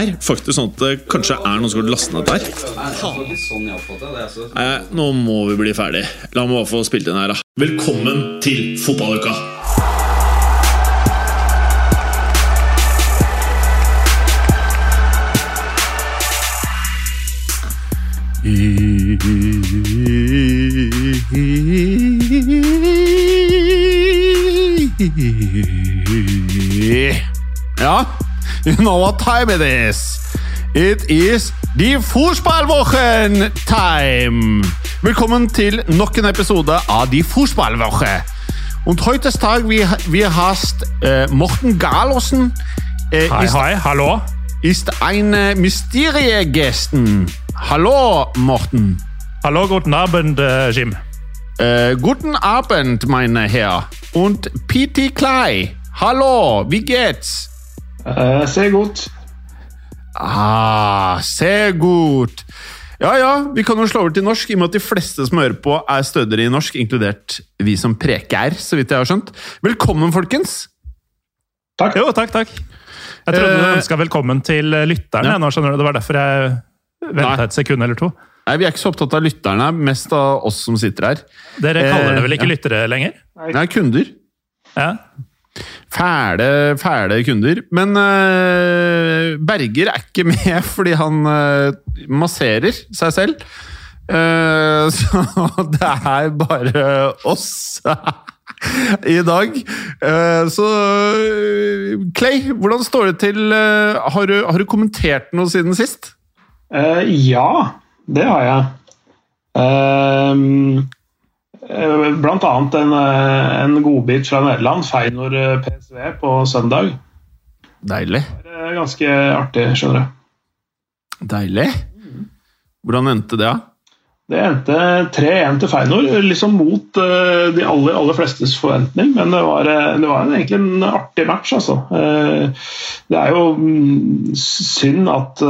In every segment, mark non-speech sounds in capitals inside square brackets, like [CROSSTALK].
er faktisk sånn at det kanskje er noen som har lastet ned der. Nei, nå må vi bli ferdig. La meg bare få spilt inn her, da. Velkommen til fotballuka! Ja, you know what time it is. It is die Fußballwochen time. Willkommen til nok en episode av Die Fußballwoche. Und heute Tag wir, wir hast äh, Morten Galosen äh, Hei, ist, hei, hallo. ist eine Mysteriegästen. Hallo, Morten. Hallo, guten Abend, äh, Jim. Äh, guten Abend, meine Herr. Und P.T. Klei. Hallo, wie geht's? Eh, ser godt. Ah, sehr gut. Ja, ja, vi kan jo slå over til norsk, i og med at de fleste som hører på, er stødigere i norsk, inkludert vi som preker, så vidt jeg har skjønt. Velkommen, folkens! Takk. Jo, takk, takk. Jeg trodde du Eh, ønska velkommen til lytterne. ja. Nå skjønner du, Det var derfor jeg Nei. venta et sekund eller to. Nei, Vi er ikke så opptatt av lytterne, mest av oss som sitter her. Dere kaller det vel ikke Eh, ja. lyttere lenger? Nei, kunder. Ja. Fæle, fæle kunder. Men uh, Berger er ikke med [LAUGHS] fordi han uh, masserer seg selv. Uh, [LAUGHS] så det er bare oss [LAUGHS] i dag. Så Clay, hvordan står det til? har, du, har du kommentert noe siden sist? Ja, det har jeg. Ehm, eh, annet en, eh, en godbit fra Nederland, Feinor eh, PSV, på søndag. Deilig. Det er ganske artig, skjønner du. Deilig. Hvordan endte det? da? Det endte 3-1 til Feinor, liksom mot de aller, aller flestes forventning. Men det var, det var en, egentlig en artig match, altså. Det er jo mm, synd at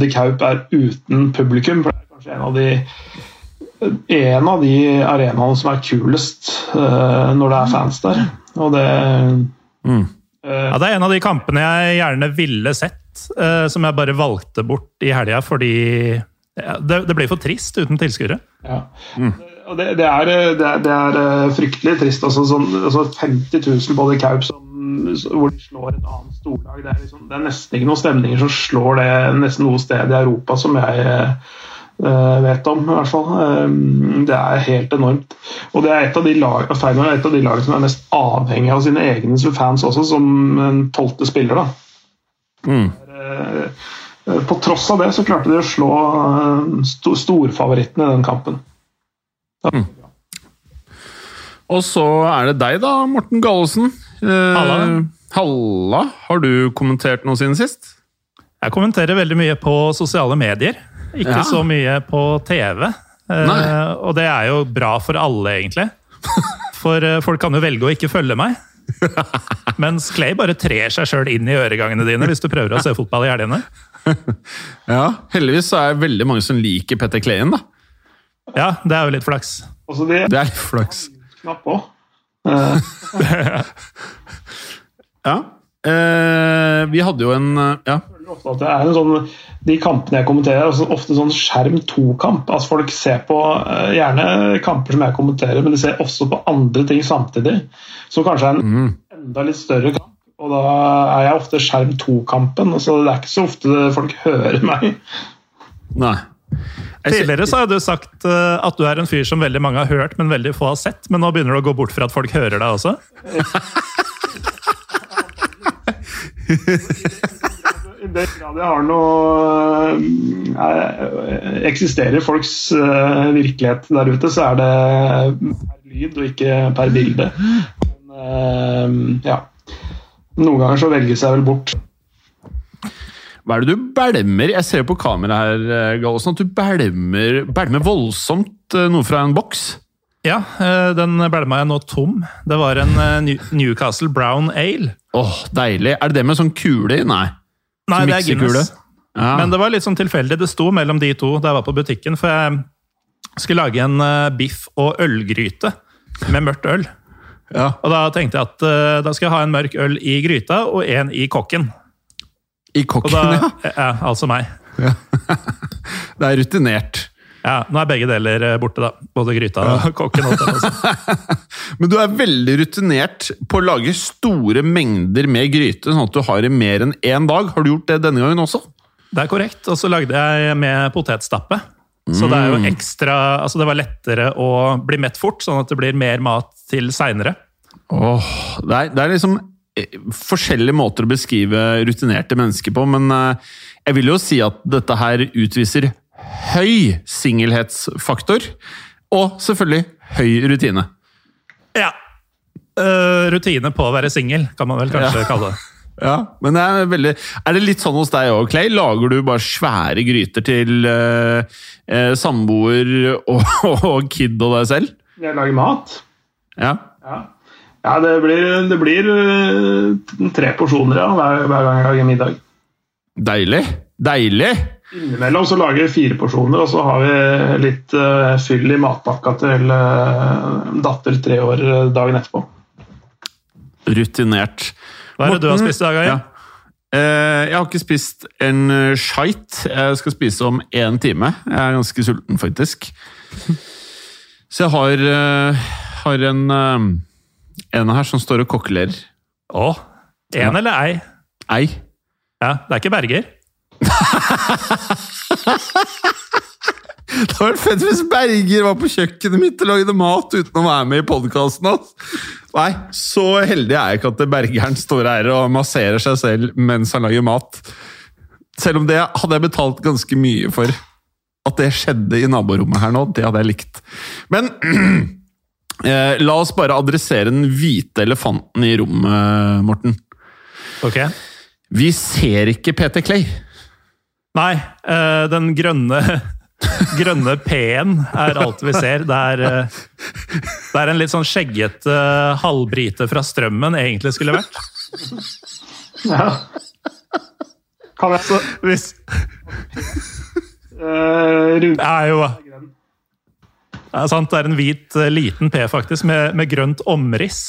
De Kaup er uten publikum, for det er kanskje en av de en av de arenaene som er kulest uh, når det er fans der. Og det Mm. uh, ja, Det er en av de kampene jeg gjerne ville sett, uh, som jeg bare valgte bort i helga fordi ja, det, det ble for trist uten tilskuere. Ja. Og det, det, er, det, er, det fryktelig trist. Altså, sånn, altså 50 000 på The Kaup som, hvor de slår et annet storlag. Det er, liksom, det er nesten ikke noen stemninger som slår det nesten noe sted i Europa som jeg eh, vet om. i hvert fall. Eh, det er helt enormt. Og det er et av de lag, Feyenoord er et av de lagene som er mest avhengig av sine egne fans også, som en tolvte spiller. da. Mm. Eh, På tross av det så klarte de å slå eh, storfavoritten i den kampen. Og så er det deg, da, Morten Gallesen. Eh, Halla. Halla. Har du kommentert noe siden sist? Jeg kommenterer veldig mye på sosiale medier, ikke Ja. så mye på TV. Uh, og det er jo bra for alle, egentlig. For uh, folk kan jo velge å ikke følge meg. Mens Clay bare trer seg sjøl inn i øregangene dine hvis du prøver å se fotball i helgene. [LAUGHS] Ja, heldigvis så er det veldig mange som liker Petter Clayen, da. Ja, det er jo litt flaks. Altså det Det er litt flaks. knapp òg. [LAUGHS] Eh, [LAUGHS] Ja. Eh, vi hadde jo en eh, Ja. det er en sånn, De kampene jeg kommenterer, er også ofte sånn skjerm to-kamp. Altså Folk ser på eh, gjerne kamper som jeg kommenterer, men de ser også på andre ting samtidig. Som kanskje er en Mm. enda litt større kamp. Og da er jeg ofte skjerm to-kampen. Altså, det er ikke så ofte folk hører meg. Nei. Tidligere så har du sagt eh, at du er en fyr som veldig mange har hørt, men veldig få har sett. Men nå begynner du å gå bort fra at folk hører deg også. [LAUGHS] I den grad jeg har noe eh, Eksisterer folks eh, virkelighet der ute, så er det per lyd og ikke per bilde. Men, eh, ja. Noen ganger så velges jeg vel bort. Hva er det du bælmer? Jeg ser på kamera her, Gallosen, at du bælmer, voldsomt noe fra en boks. Ja, eh, den bælma jeg nå tom. Det var en eh, Newcastle Brown Ale. Åh, deilig. Er det det med sånn kule i? Nei. Nei, det er? Guinness. Ja. Men det var litt sånn tilfeldig. Det sto mellom de to da jeg var på butikken. For jeg skulle lage en eh, biff og ølgryte med mørkt øl. ja. Og da tenkte jeg at da skal jeg ha en mørk øl i gryta og en i kokken. I kokken, da, ja. ja, altså meg. [LAUGHS] Det er rutinert. Ja, Nå er begge deler eh, borte, da. Både gryta og [LAUGHS] kokken. å si. Men du er veldig rutinert på å lage store mengder med gryte, sånn at du har i mer enn én dag. Har du gjort det denne gangen også? Det er korrekt. Og så lagde jeg med potetstappe. Så det er jo ekstra Altså det var lettere å bli mett fort, sånn at det blir mer mat til seinere. Åh, det, er, det er liksom eh, forskjellige måter å beskrive rutinerte mennesker på, men eh, jeg vil jo si at dette her utviser høy singelhetsfaktor, og selvfølgelig høy rutine. Ja. Uh, rutine på å være singel, kan man vel kanskje Ja. kalle det. [LAUGHS] Ja, men det er veldig Er det litt sånn hos deg òg, Clay? Lager du bare svære gryter til uh, samboer [LAUGHS] og, og kid og deg selv? Jeg lager mat. Ja. Ja, ja det blir, det blir tre porsjoner ja, hver, hver gang jeg lager middag. Deilig. Deilig! Innimellom så lager vi fire porsjoner, og så har vi litt uh, fyll i matpakka til uh, datter tre år eh, dagen etterpå. Rutinert. Hva er det du har spist i dag, Øyvind? Ja. Uh, jeg har ikke spist en skeit. Jeg skal spise om én time. Jeg er ganske sulten, faktisk. [LAUGHS] Så jeg har, har en, en her som står og kokkelerer. Å, en eller ei? Ei. Ja, det er ikke Berger? Det hadde vært fett hvis Berger var på kjøkkenet mitt og lagde mat uten å være med i podkasten. Nei, så heldig er jeg ikke at Bergeren står her og masserer seg selv mens han lager mat. Selv om det hadde jeg betalt ganske mye for. At det skjedde i naborommet her nå, det hadde jeg likt. Men [CLEARS THROAT] eh, la oss bare adressere den hvite elefanten i rommet, Morten. Ok. Vi ser ikke Peter Clay. Nei, eh, den grønne [LAUGHS] Grønne P-en er alt vi ser. Det er, eh, det er en litt sånn skjeggete halvbrite fra Strømmen egentlig skulle vært. Ja. Kan jeg Så hvis uh, Rune er jo det er sant, det er en hvit, eh, liten P, faktisk, med, med grønt omriss.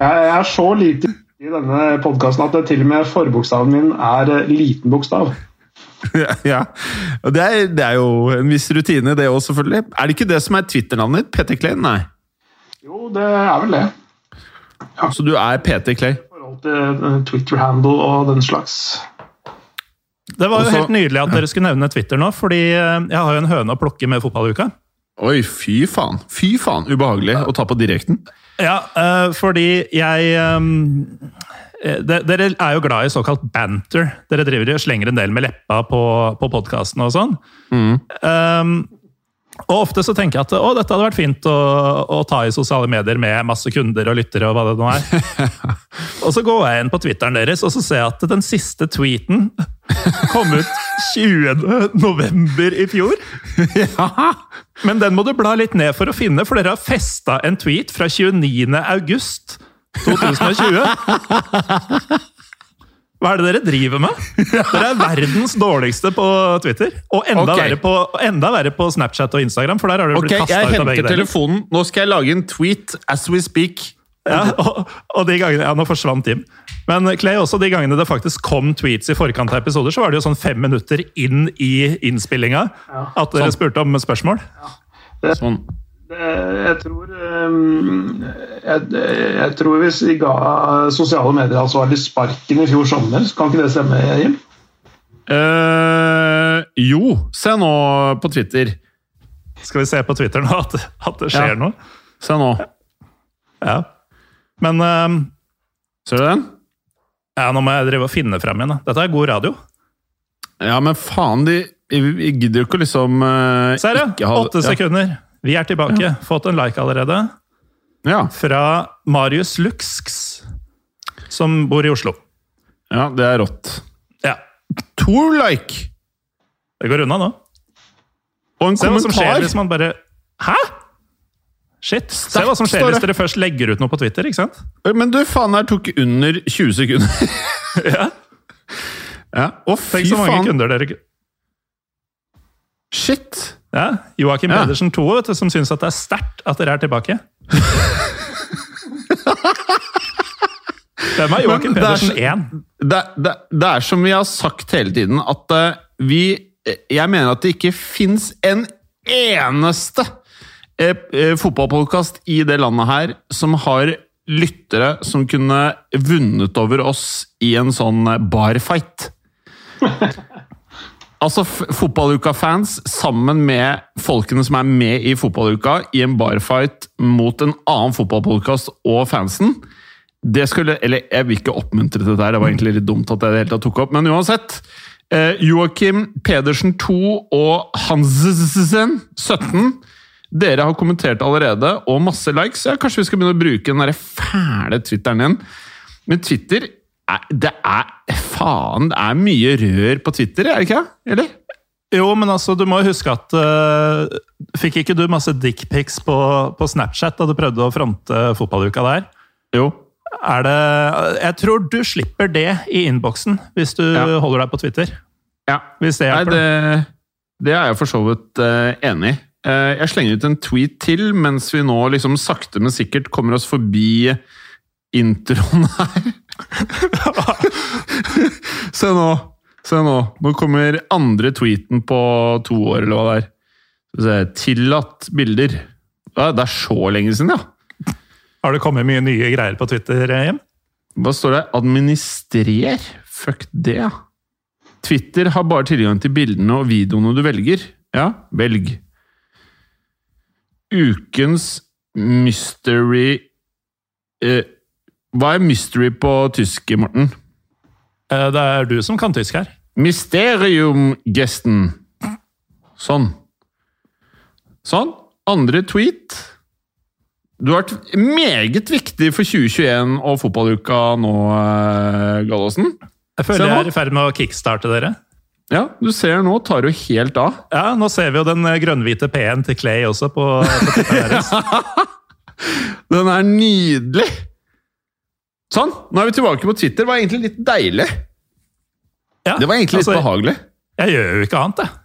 Jeg er så lite i denne podkasten at det til og med forbokstaven min er eh, liten bokstav. [LAUGHS] ja, og det er, det er jo en viss rutine, det òg, selvfølgelig. Er det ikke det som er Twitter-navnet ditt? PT Clay? Nei. Jo, det er vel det. Så du er PT Clay? I forhold til eh, Twitter-handle og den slags. Det var jo Også- helt nydelig at dere skulle nevne Twitter nå, fordi eh, jeg har jo en høne å plukke med fotballuka. Oi, fy faen. Fy faen, ubehagelig å ta på direkten. Ja, eh, fordi jeg Dere er jo glad i såkalt banter. Dere driver og slenger en del med leppa på, på podkasten og sånn. Ehm, og ofte så tenker jeg at å, dette hadde vært fint å, å ta i sosiale medier med masse kunder og lyttere og hva det nå er. [LAUGHS] og så går jeg inn på Twitteren deres, og så ser jeg at den siste tweeten kom ut 20. november i fjor. [LAUGHS] ja. Men den må du bla litt ned for å finne, for dere har festa en tweet fra 29. august 2020. Hva er det dere driver med? Dere er verdens dårligste på Twitter. Og enda, okay. verre, på, enda verre på Snapchat og Instagram, for der har dere blitt kasta jeg ut av henter begge deler. telefonen. Nå skal jeg lage en tweet as we speak. Ja, og, og de gangene, ja, Nå forsvant Jim. Men Clay, også de gangene det faktisk kom tweets i forkant av episoder, så var det jo sånn fem minutter inn i innspillinga at dere Sånn. spurte om spørsmål. Ja. Sånn. Det- Jeg tror ehm, jeg, jeg tror hvis vi ga sosiale medier ansvarlig sparken i fjor sommer, så kan ikke det stemme, Jim? Eh, jo, se nå på Twitter. Skal vi se på Twitter nå at, at det skjer Ja. noe? Se nå. Ja. Men ehm, Ser du den? ja, nå må jeg drive og finne frem igjen. da. Dette er god radio. Ja, men faen, de gidder jo ikke liksom uh, Se her, ja! Åtte sekunder. Vi er tilbake. Fått en like allerede. Ja. Fra Marius Luxx, som bor i Oslo. ja, det er rått. Ja. To like! Det går unna nå. Og en Se hva som skjer kommentar. hvis man bare Hæ?! Shit. Se hva som skjer hvis dere først legger ut noe på Twitter. ikke sant? Men du, faen, her tok under 20 sekunder. [LAUGHS] Ja. ja. Å, fy faen. Tenk så mange faen. kunder dere Shit! Ja, Joakim Ja. Pedersen 2 vet du, som syns at det er sterkt at dere er tilbake. Hvem er Joakim er Pedersen 1? Det, det, det er som vi har sagt hele tiden, at uh, vi Jeg mener at det ikke fins en eneste uh, eh, fotballpodkast i det landet her som har lyttere som kunne vunnet over oss i en sånn eh, barfight. [LAUGHS] Altså Fotballuka-fans sammen med folkene som er med i Fotballuka, i en barfight mot en annen fotballpodkast og fansen. Det skulle, eller Jeg vil ikke oppmuntre til det der, det var egentlig litt dumt at jeg det hele tatt tok opp. Men uansett. Eh, Joakim Pedersen 2 og Hansen 17. Dere har kommentert allerede, og masse likes. Ja, kanskje vi skal begynne å bruke den der fæle Twitteren din. Men Twitter er, Det er Faen, det er mye rør på Twitter, er det ikke? Eller? Jo, men altså, du må jo huske at uh, Fikk ikke du masse dickpics på, på Snapchat da du prøvde å fronte fotballuka der? Jo. Er det Jeg tror du slipper det i innboksen hvis du Ja. holder deg på Twitter. Ja. Hvis det Nei, det, det er jeg for så vidt uh, enig i. Uh, jeg slenger ut en tweet til mens vi nå liksom sakte, men sikkert kommer oss forbi introen her. [LAUGHS] Se nå! Se nå. Nå kommer andre tweeten på to år, eller hva det er. Se. Tillatt bilder. Det er så lenge siden, ja. Har det kommet mye nye greier på Twitter, Jim? Hva står det? Administrer? Fuck det, ja. Twitter har bare tilgang til bildene og videoene du velger. Ja, velg. Ukens mystery eh, Hva er mystery på tysk, Morten? Eh, Det er du som kan tysk her. Mysteriumgesten. Sånn. Sånn. Andre tweet. Du har vært meget viktig for 2021 og fotballuka nå, eh, Gallosen. Jeg føler jeg er i ferd med å kickstarte dere. Ja, du ser nå tar du helt av. Ja, Nå ser vi jo den eh, grønnhvite P-en til Clay også på, på [LAUGHS] deres. Den er nydelig! Sånn, nå er vi tilbake på Twitter. Det var egentlig litt deilig. Ja, Det var egentlig litt altså, behagelig. Jeg gjør jo ikke annet, jeg.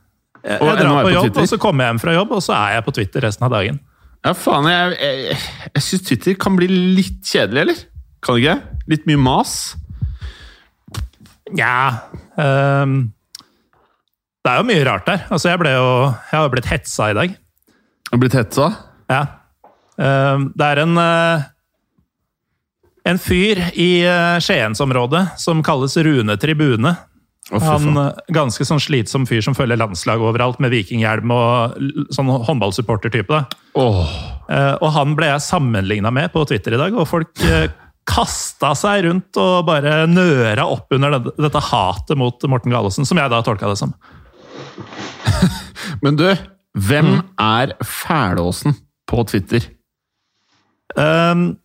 Jeg, jeg drar på på jobb, Twitter. og så kommer jeg hjem fra jobb, og så er jeg på Twitter resten av dagen. Ja, faen, jeg, jeg, jeg syns Twitter kan bli litt kjedelig, eller? Kan det ikke? Litt mye mas? Nja um, Det er jo mye rart der. Altså, jeg ble jo Jeg har blitt hetsa i dag. Du Har blitt hetsa? Ja. Um, det er en eh, En fyr i uh, Skiensområdet som kalles Rune Tribune. Han eh, Ganske sånn slitsom fyr som følger landslag overalt med vikinghjelm og sånn håndballsupportertype. Eh, og han ble jeg sammenligna med på Twitter i dag, og folk kasta seg rundt og bare nøra opp under dette hatet mot Morten Gallosen, som jeg da tolka det som. [LAUGHS] Men du, hvem Mm. er Fælåsen på Twitter? Um,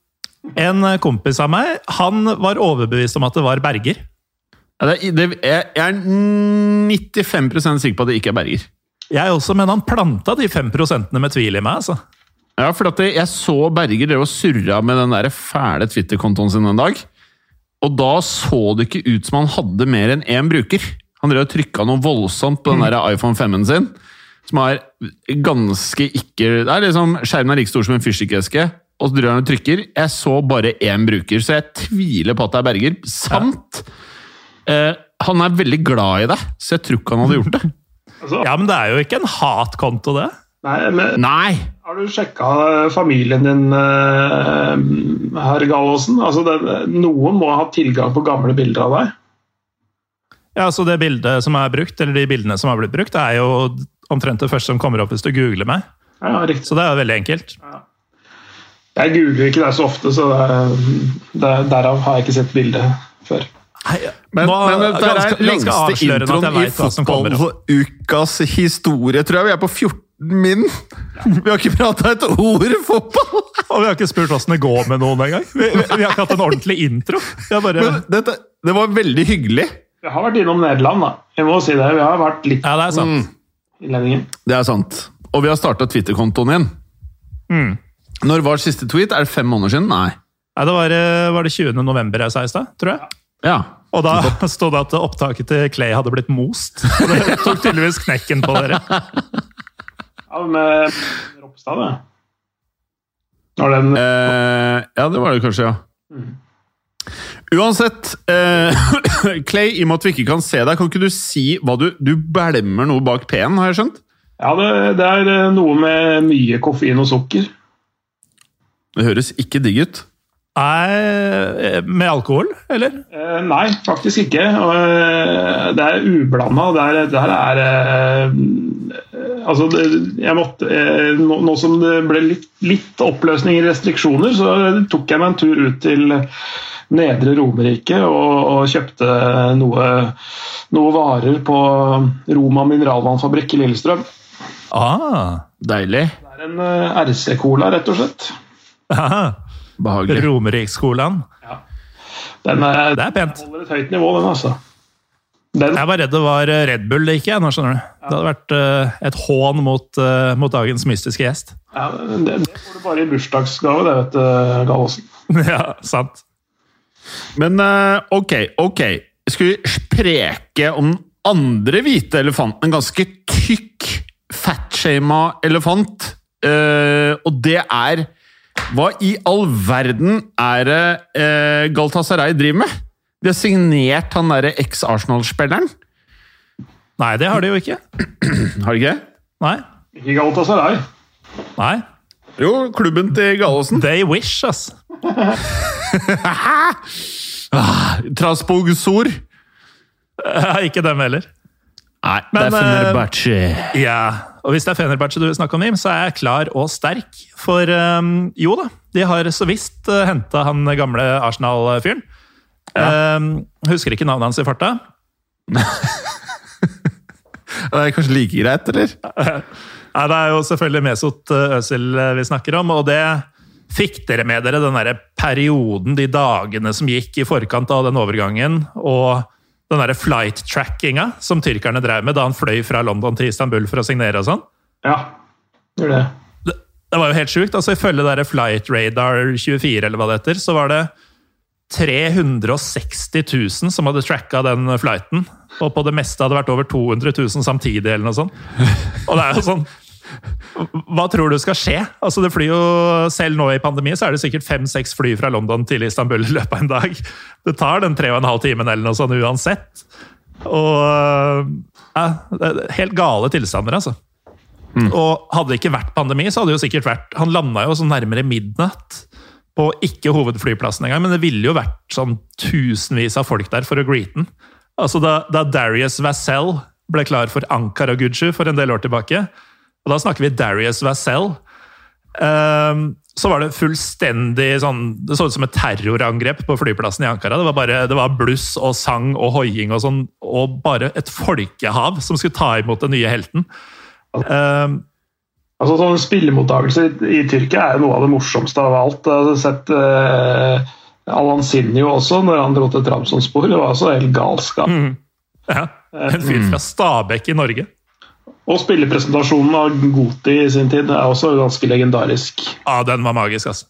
en kompis av meg han var overbevist om at det var Berger. Ja, det, det, jeg, er 95% sikker på at det ikke er Berger. Jeg også, men han planta de fem prosentene med tvil i meg. altså. Ja, for det, jeg så Berger drev og surra med den der fæle Twitter-kontoen sin en dag. Og da så det ikke ut som han hadde mer enn én bruker. Han drev og trykka noe voldsomt på den der iPhone 5-en sin. Som er ganske ikke Det er liksom Skjermen er like stor som en fyrstikkeske, og så driver han og trykker. Jeg så bare én bruker, så jeg tviler på at det er Berger. Samt eh, Han er veldig glad i deg, så jeg tror ikke han hadde gjort det. Altså, Ja, Men det er jo ikke en hatkonto, det. nei, men, Nei! har du sjekka familien din, uh, herr Gallosen? Altså, det, noen må ha tilgang på gamle bilder av deg. Ja, så Det bildet som er brukt, eller de bildene som har blitt brukt, er jo omtrent det første som kommer opp hvis du googler meg. Ja, riktig. Så det er jo veldig enkelt. Jeg googler ikke det så ofte, så det, det, derav har jeg ikke sett bildet før. Men, Nå- men det er ganske- ganske lengste introen i fotballukas historie, tror jeg. Vi er på 14 min. Vi har ikke prata et ord fotball! Og vi har ikke spurt åssen det går med noen engang. Vi, vi, vi har ikke hatt en ordentlig intro. Vi bare... Men dette, det var veldig hyggelig. Vi har vært innom Nederland, da. Jeg må si det. Vi har vært litt Ja, det er sant. innledningen. Det er sant. Og vi har starta Twitter-kontoen igjen. Mm. Når var siste tweet? Er det fem måneder siden? Nei. Nei, det var, eh, var det 20. november jeg sa i stad, tror jeg. Ja. Og da [LAUGHS] sto det at opptaket til Clay hadde blitt most. [LAUGHS] Og det tok tydeligvis knekken på dere. Ja, med Ropstad, det. Når den Eh, ja, det var det kanskje, ja. Mm. Uansett, eh, [COUGHS] Clay, i og med at vi ikke kan se deg, kan ikke du si hva du Du bælmer noe bak P-en, har jeg skjønt? Ja, det, det er eh, noe med mye koffein og sukker. Det høres ikke digg ut. Nei, med alkohol, eller? Eh, nei, faktisk ikke. Og, eh, det er ublanda. Det er, det her er eh, Altså, jeg måtte eh, nå, nå som det ble litt, litt oppløsning i restriksjoner, så tok jeg meg en tur ut til Nedre Romerike og, og kjøpte noe, noe varer på Roma mineralvannfabrikk i Lillestrøm. Ah, Deilig. Det er en eh, RC-cola, rett og slett. Behagelig. Romeriksskolen. Den er, Det er pent. Den holder et høyt nivå, den, altså. Den, Jeg var redd det var Red Bull det gikk jeg, nå skjønner du. Det hadde vært uh, et hån mot, uh, mot dagens mystiske gjest. ja, det, det får du bare i bursdagsgave, det, vet du, Gallosen. [LAUGHS] ja, sant. Men uh, ok, ok. Skal vi spreke om den andre hvite elefanten? En ganske tykk, fatshama elefant. Eh, og det er Hva i all verden er det eh, Galtasaray driver med? De har signert han derre eks-Arsenal-spilleren. Nei, det har de jo ikke. [CLEARS THROAT] Har de ikke? Nei. Ikke Galatasaray. Nei. Jo, klubben til Gallosen. They wish, ass. [LAUGHS] Ah, [LAUGHS] ikke dem heller. Nei, Men, det er Fenerbahçe. Ja, og hvis det er Fenerbahçe du vil snakke om, Jim, så er jeg klar og sterk. For um, jo da, de har så visst uh, henta han gamle Arsenal-fyren. Um, husker ikke navnet hans i farta. [LAUGHS] Det er kanskje like greit, eller? [LAUGHS] Nei, Det er jo selvfølgelig Mesut Øsil uh, vi snakker om, og det fikk dere med dere den der perioden, de dagene som gikk i forkant av den overgangen, og den der flight-trackinga som tyrkerne drev med da han fløy fra London til Istanbul for å signere og sånn. Ja, gjør det. Det, det var jo helt sjukt. altså Ifølge der Flight Radar 24, eller hva det heter, så var det 360 000 som hadde tracka den flighten. Og på det meste hadde det vært over 200 000 samtidig, eller noe sånt. Og det er jo sånn Hva tror du skal skje? Altså det flyr jo, Selv nå i pandemi så er det sikkert fem-seks fly fra London til Istanbul i løpet av en dag. Det tar den tre og en halv timen eller noe sånt uansett. Og ja, Helt gale tilstander, altså. Og hadde det ikke vært pandemi, så hadde det jo sikkert vært Han landa jo sånn nærmere midnatt på ikke hovedflyplassen engang, men det ville jo vært sånn tusenvis av folk der for å greete den. Altså da, da Darius Vassell ble klar for Ankara Guju for en del år tilbake, og da snakker vi Darius Vassell, Um, så var det fullstendig sånn Det så ut som et terrorangrep på flyplassen i Ankara. Det var bare det var bluss og sang og hoiing og sånn, og bare et folkehav som skulle ta imot den nye helten. Um, Altså, sånn Spillemottakelse i, i Tyrkia er jo noe av det morsomste av alt. Jeg har sett eh, Alan Sinjo også, når han dro til Tramsonspor. Det var også helt galskap. Mm. ja, en fyr fra Stabekk i Norge. Og spillepresentasjonen av Goti i sin tid er også ganske legendarisk. Ja, den var magisk, altså.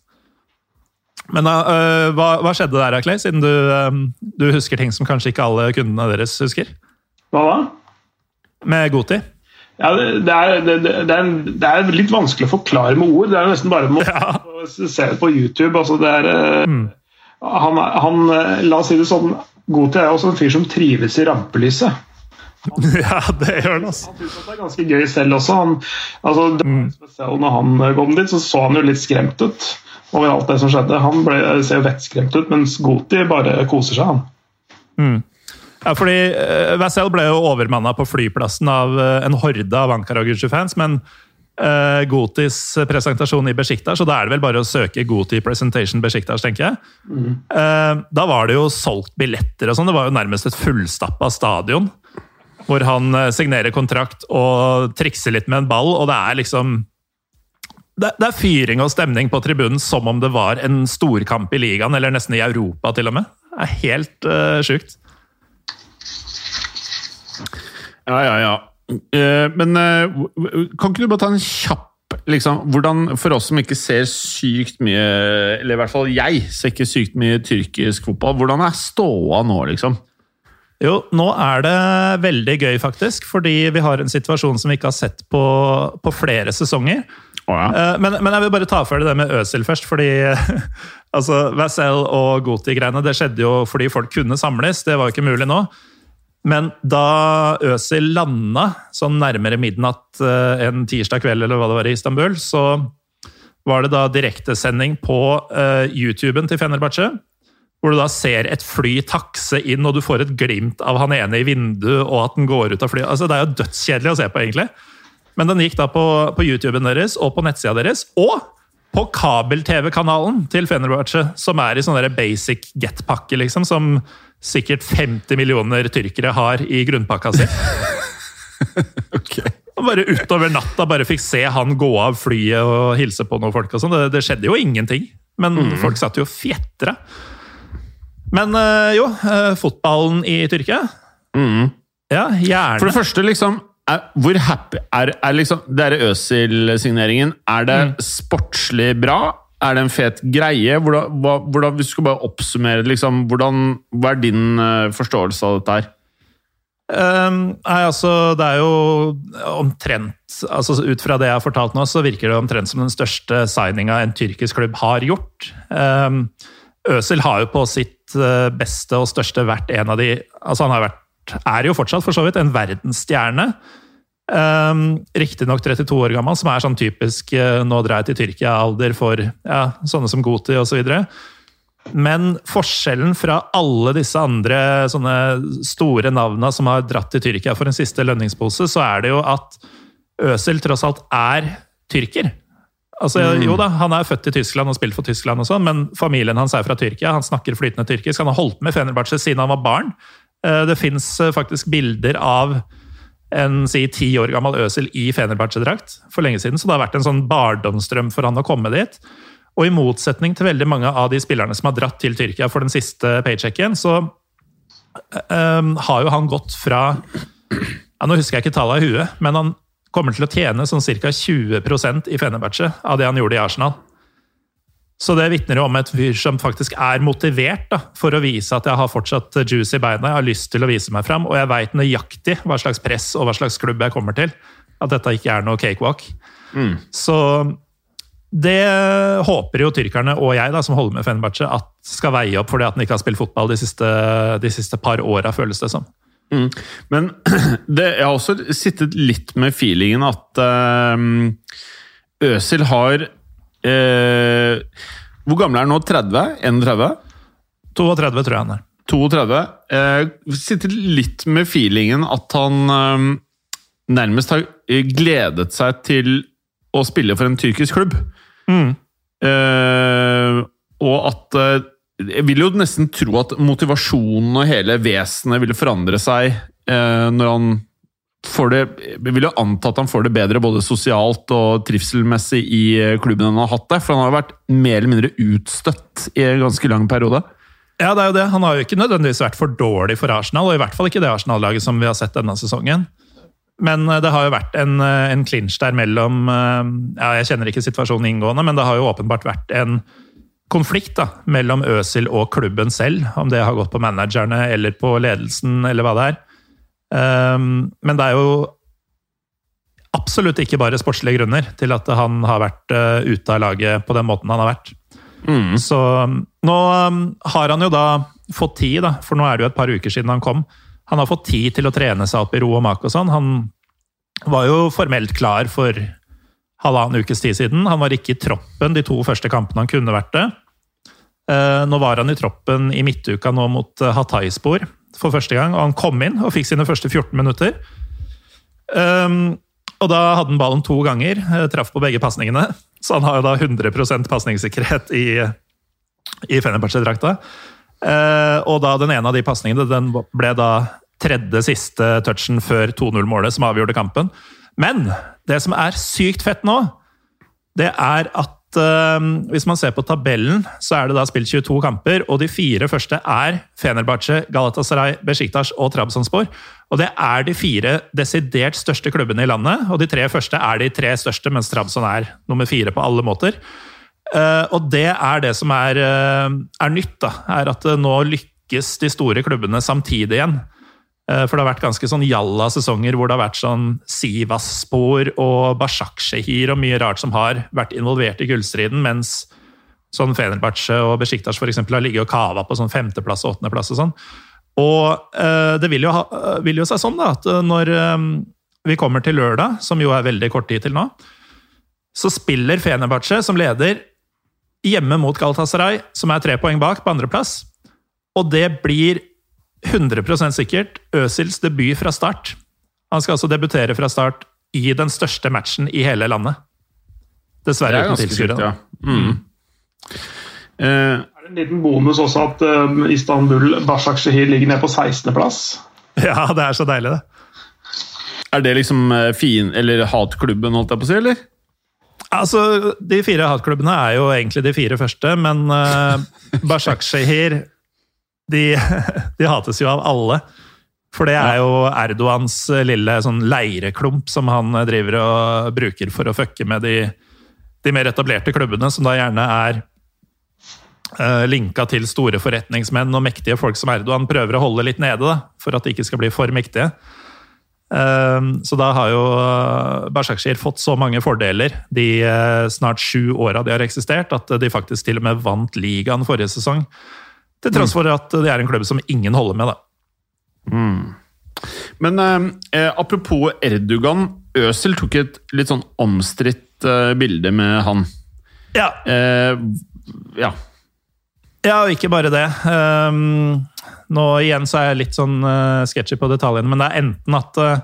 Men uh, hva, hva skjedde der, Clay, siden du, øh, du husker ting som kanskje ikke alle kundene deres husker? Hva da? Med Goti? Ja, det, det, er, det, er, det er litt vanskelig å forklare med ord. Det er nesten bare med Ja. å [LAUGHS] se det på YouTube. Altså, det er, Mm. han, han, la oss si det sånn, Goti er også en fyr som trives i rampelyset. [LAUGHS] ja, det gjør han, altså. Han synes at det er ganske gøy selv også. Han, altså, Mm. spesielt når han eh, kom dit, så så han jo litt skremt ut over alt det som skjedde. Han ble, ser jo vettskremt ut, mens Goti bare koser seg, han. Mm. Ja, fordi uh, Vassell ble jo overmanna på flyplassen av en horde av Ankara Gucci-fans, men uh, Gotis presentasjon i Besiktas, så da er det vel bare å søke Goti Presentation Besiktas, tenker jeg. Eh, da var det jo solgt billetter og sånn. Det var jo nærmest et fullstappa stadion. Hvor han eh, signerer kontrakt og trikser litt med en ball, og det er liksom det, er fyring og stemning på tribunen som om det var en storkamp i ligaen, eller nesten i Europa til og med. Det er helt uh, sjukt. Ja, ja, ja. Uh, men uh, kan ikke du bare ta en kjapp liksom, hvordan, For oss som ikke ser sykt mye Eller i hvert fall jeg ser ikke sykt mye tyrkisk fotball. Hvordan er ståa nå, liksom? Jo, nå er det veldig gøy, faktisk. Fordi vi har en situasjon som vi ikke har sett på, på flere sesonger. Oh, ja. Eh, men, men, jeg vil bare ta for det med Øsil først. fordi [LAUGHS] altså, Vassell og Goti-greiene det skjedde jo fordi folk kunne samles. Det var jo ikke mulig nå. Men da Øzil landa sånn nærmere midnatt eh, en tirsdag kveld eller hva det var i Istanbul, så var det da direktesending på uh, YouTuben til Fenerbahçe. Hvor du da ser et fly takse inn, og du får et glimt av han ene i vinduet, og at den går ut av flyet. Altså, det er jo dødskjedelig å se på, egentlig. Men den gikk da på, på YouTuben deres og på nettsida deres. Og på kabel-TV-kanalen til Fenerbahçe, som er i sånn basic get-pakke, liksom. Som sikkert 50 millioner tyrkere har i grunnpakka si. [LAUGHS] okay. Og bare utover natta bare fikk se han gå av flyet og hilse på noen folk. og sånn. Det, det, skjedde jo ingenting, men mm. folk satt jo fjetra. Men øh, jo, øh, fotballen i Tyrkia mm. Ja, gjerne. For det første, liksom er, Hvor happy er, er liksom Det er Øzil-signeringen. Er det mm. sportslig bra? Er det en fet greie? Hvordan, hva, hvordan, hvis du skal bare oppsummere liksom, hvordan, Hva er din uh, forståelse av dette her? Um, nei, altså, det er jo omtrent altså, Ut fra det jeg har fortalt nå, så virker det omtrent som den største signinga en tyrkisk klubb har gjort. Um, Øzil har jo på sitt uh, beste og største vært en av de altså Han har vært, er jo fortsatt for så vidt en verdensstjerne. Um, Riktignok 32 år gammel, som er sånn typisk uh, 'nå drar jeg til Tyrkia'-alder for ja, sånne som Goti osv. Men forskjellen fra alle disse andre sånne store navna som har dratt til Tyrkia for en siste lønningspose, så er det jo at Øsel tross alt er tyrker. Altså, mm. Jo da, Han er født i Tyskland og spilt for Tyskland, og sånn, men familien hans er fra Tyrkia. Han snakker flytende tyrkisk. Han har holdt med Fenerbahçe siden han var barn. Uh, det fins uh, faktisk bilder av en si ti år gammel Øsil i Fenerbahçe-drakt for lenge siden. Så det har vært en sånn barndomsdrøm for han å komme dit. Og i motsetning til veldig mange av de spillerne som har dratt til Tyrkia for den siste paychecken, så um, har jo han gått fra ja, Nå husker jeg ikke tallene i huet, men han kommer til å tjene sånn ca. 20% i Fenerbahçe av det han gjorde i Arsenal. Så det vitner om et fyr som faktisk er motivert da, for å vise at jeg har fortsatt juice i beina, jeg har lyst til å vise meg fram, og jeg veit nøyaktig hva slags press og hva slags klubb jeg kommer til. At dette ikke er noe cakewalk. Mm. Så det håper jo tyrkerne og jeg, da, som holder med Fenerbahçe, at skal veie opp for det at han ikke har spilt fotball de siste, de siste par åra, føles det som. Mm. Men [CLEARS THROAT] det, jeg har også sittet litt med feelingen at uh, Øsil har Eh, hvor gammel er han nå? 30? 31? 32, tror jeg han er. 32. Eh, sittet litt med feelingen at han eh, nærmest har gledet seg til å spille for en tyrkisk klubb. Mm. Eh, og at eh, Jeg vil jo nesten tro at motivasjonen og hele vesenet ville forandre seg eh, når han får det Jeg vil jo anta at han får det bedre både sosialt og trivselmessig i eh, klubben enn han har hatt det. For han har vært mer eller mindre utstøtt i en ganske lang periode. Ja, det er jo det. Han har jo ikke nødvendigvis vært for dårlig for Arsenal, og i hvert fall ikke det Arsenal-laget som vi har sett denne sesongen. Men eh, det har jo vært en, eh, en clinch der mellom ja, Jeg kjenner ikke situasjonen inngående, men det har jo åpenbart vært en konflikt da, mellom Øsil og klubben selv. Om det har gått på managerne eller på ledelsen, eller hva det er. Um, men det er jo absolutt ikke bare sportslige grunner til at han har vært uh, ute av laget på den måten han har vært. Mm. Så um, nå um, har han jo da fått tid, da, for nå er det jo et par uker siden han kom. Han har fått tid til å trene seg opp i ro og mak og sånn. Han var jo formelt klar for halvannen ukes tid siden. Han var ikke i troppen de to første kampene han kunne vært det. Uh, nå var han i troppen i midtuka nå mot uh, Hatayspor, for første gang. Og han kom inn og fikk sine første 14 minutter. Um, og da hadde han ballen to ganger, eh, traff på begge pasningene. Så han har jo da 100% pasningssikkerhet i, i Fenerbahçe-drakta. Og da den ene av de pasningene den ble da tredje siste touchen før 2-0-målet som avgjorde kampen. Men det som er sykt fett nå, det er at uh, hvis man ser på tabellen, så er det da spilt 22 kamper, og de fire første er Fenerbahçe, Galatasaray, Besiktas og Trabzonspor. Og det er de fire desidert største klubbene i landet, og de tre første er de tre største, mens Trabzon er nummer fire på alle måter. Uh, og det er det som er, uh, er nytt, da, er at nå lykkes de store klubbene samtidig igjen. Eh, for det har vært ganske sånn jalla sesonger hvor det har vært sånn Sivas-spor og Bashak-Shehir og mye rart som har vært involvert i gullstriden, mens sånn Fenerbahçe og Besjiktas f.eks. har ligget og kava på sånn femteplass og åttendeplass og sånn. Og eh, det vil jo, ha, vil jo seg sånn da, at når eh, vi kommer til lørdag, som jo er veldig kort tid til nå, så spiller Fenerbahçe som leder hjemme mot Galatasaray, som er tre poeng bak, på andreplass. Og det blir 100% sikkert Øsils debut fra start. Han skal altså debutere fra start i den største matchen i hele landet. Dessverre uten tilskuere. Ja. Mm. Uh, er det en liten bonus også at uh, Istanbul Bashak-Shehir ligger ned på 16.-plass? [LAUGHS] Ja, det er så deilig, det. Er det liksom uh, fin, eller hatklubben, holdt jeg på å si, eller? Altså, De fire hatklubbene er jo egentlig de fire første, men uh, Bashak-Shehir de, [LAUGHS] de, hates jo av alle. For det er jo Erdogans lille sånn leireklump som han driver og bruker for å fucke med de, de mer etablerte klubbene, som da gjerne er uh, linka til store forretningsmenn og mektige folk som Erdogan prøver å holde litt nede, da, for at de ikke skal bli for mektige. Uh, så da har jo Bashakshir fått så mange fordeler de uh, snart sju åra de har eksistert, at de faktisk til og med vant ligaen forrige sesong. Til tross for at det er en klubb som ingen holder med, da. Mm. Men eh, eh apropos Erdogan. Øsel tok et litt sånn omstridt eh, bilde med han. Ja. Eh, ja. Ja, og ikke bare det. Um, nå igjen så er jeg litt sånn uh, sketchy på detaljene, men det er enten at uh,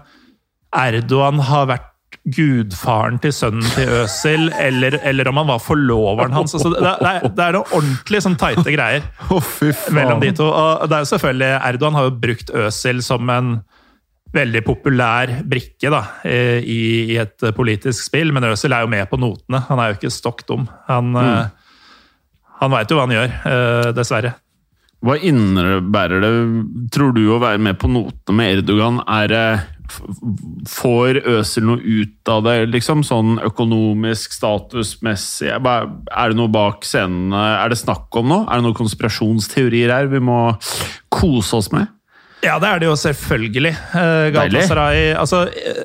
Erdogan har vært gudfaren til sønnen til Øsil, eller, eller om han var forloveren hans. Altså, det, er, det, er, noe ordentlig sånn teite greier [LAUGHS] oh, mellom de to. Og det er jo selvfølgelig, Erdogan har jo brukt Øsil som en veldig populær brikke da, i, i, et politisk spill, men Øsil er jo med på notene. Han er jo ikke stokk dum. Han, mm. uh, han veit jo hva han gjør, uh, dessverre. Hva innebærer det, tror du, å være med på notene med Erdogan? Er det Får Øsel noe ut av det, liksom? Sånn økonomisk, statusmessig? Er det noe bak scenene? Er det snakk om noe? Er det noen konspirasjonsteorier her vi må kose oss med? Ja, det er det jo selvfølgelig. Uh, Galatasaray Altså uh,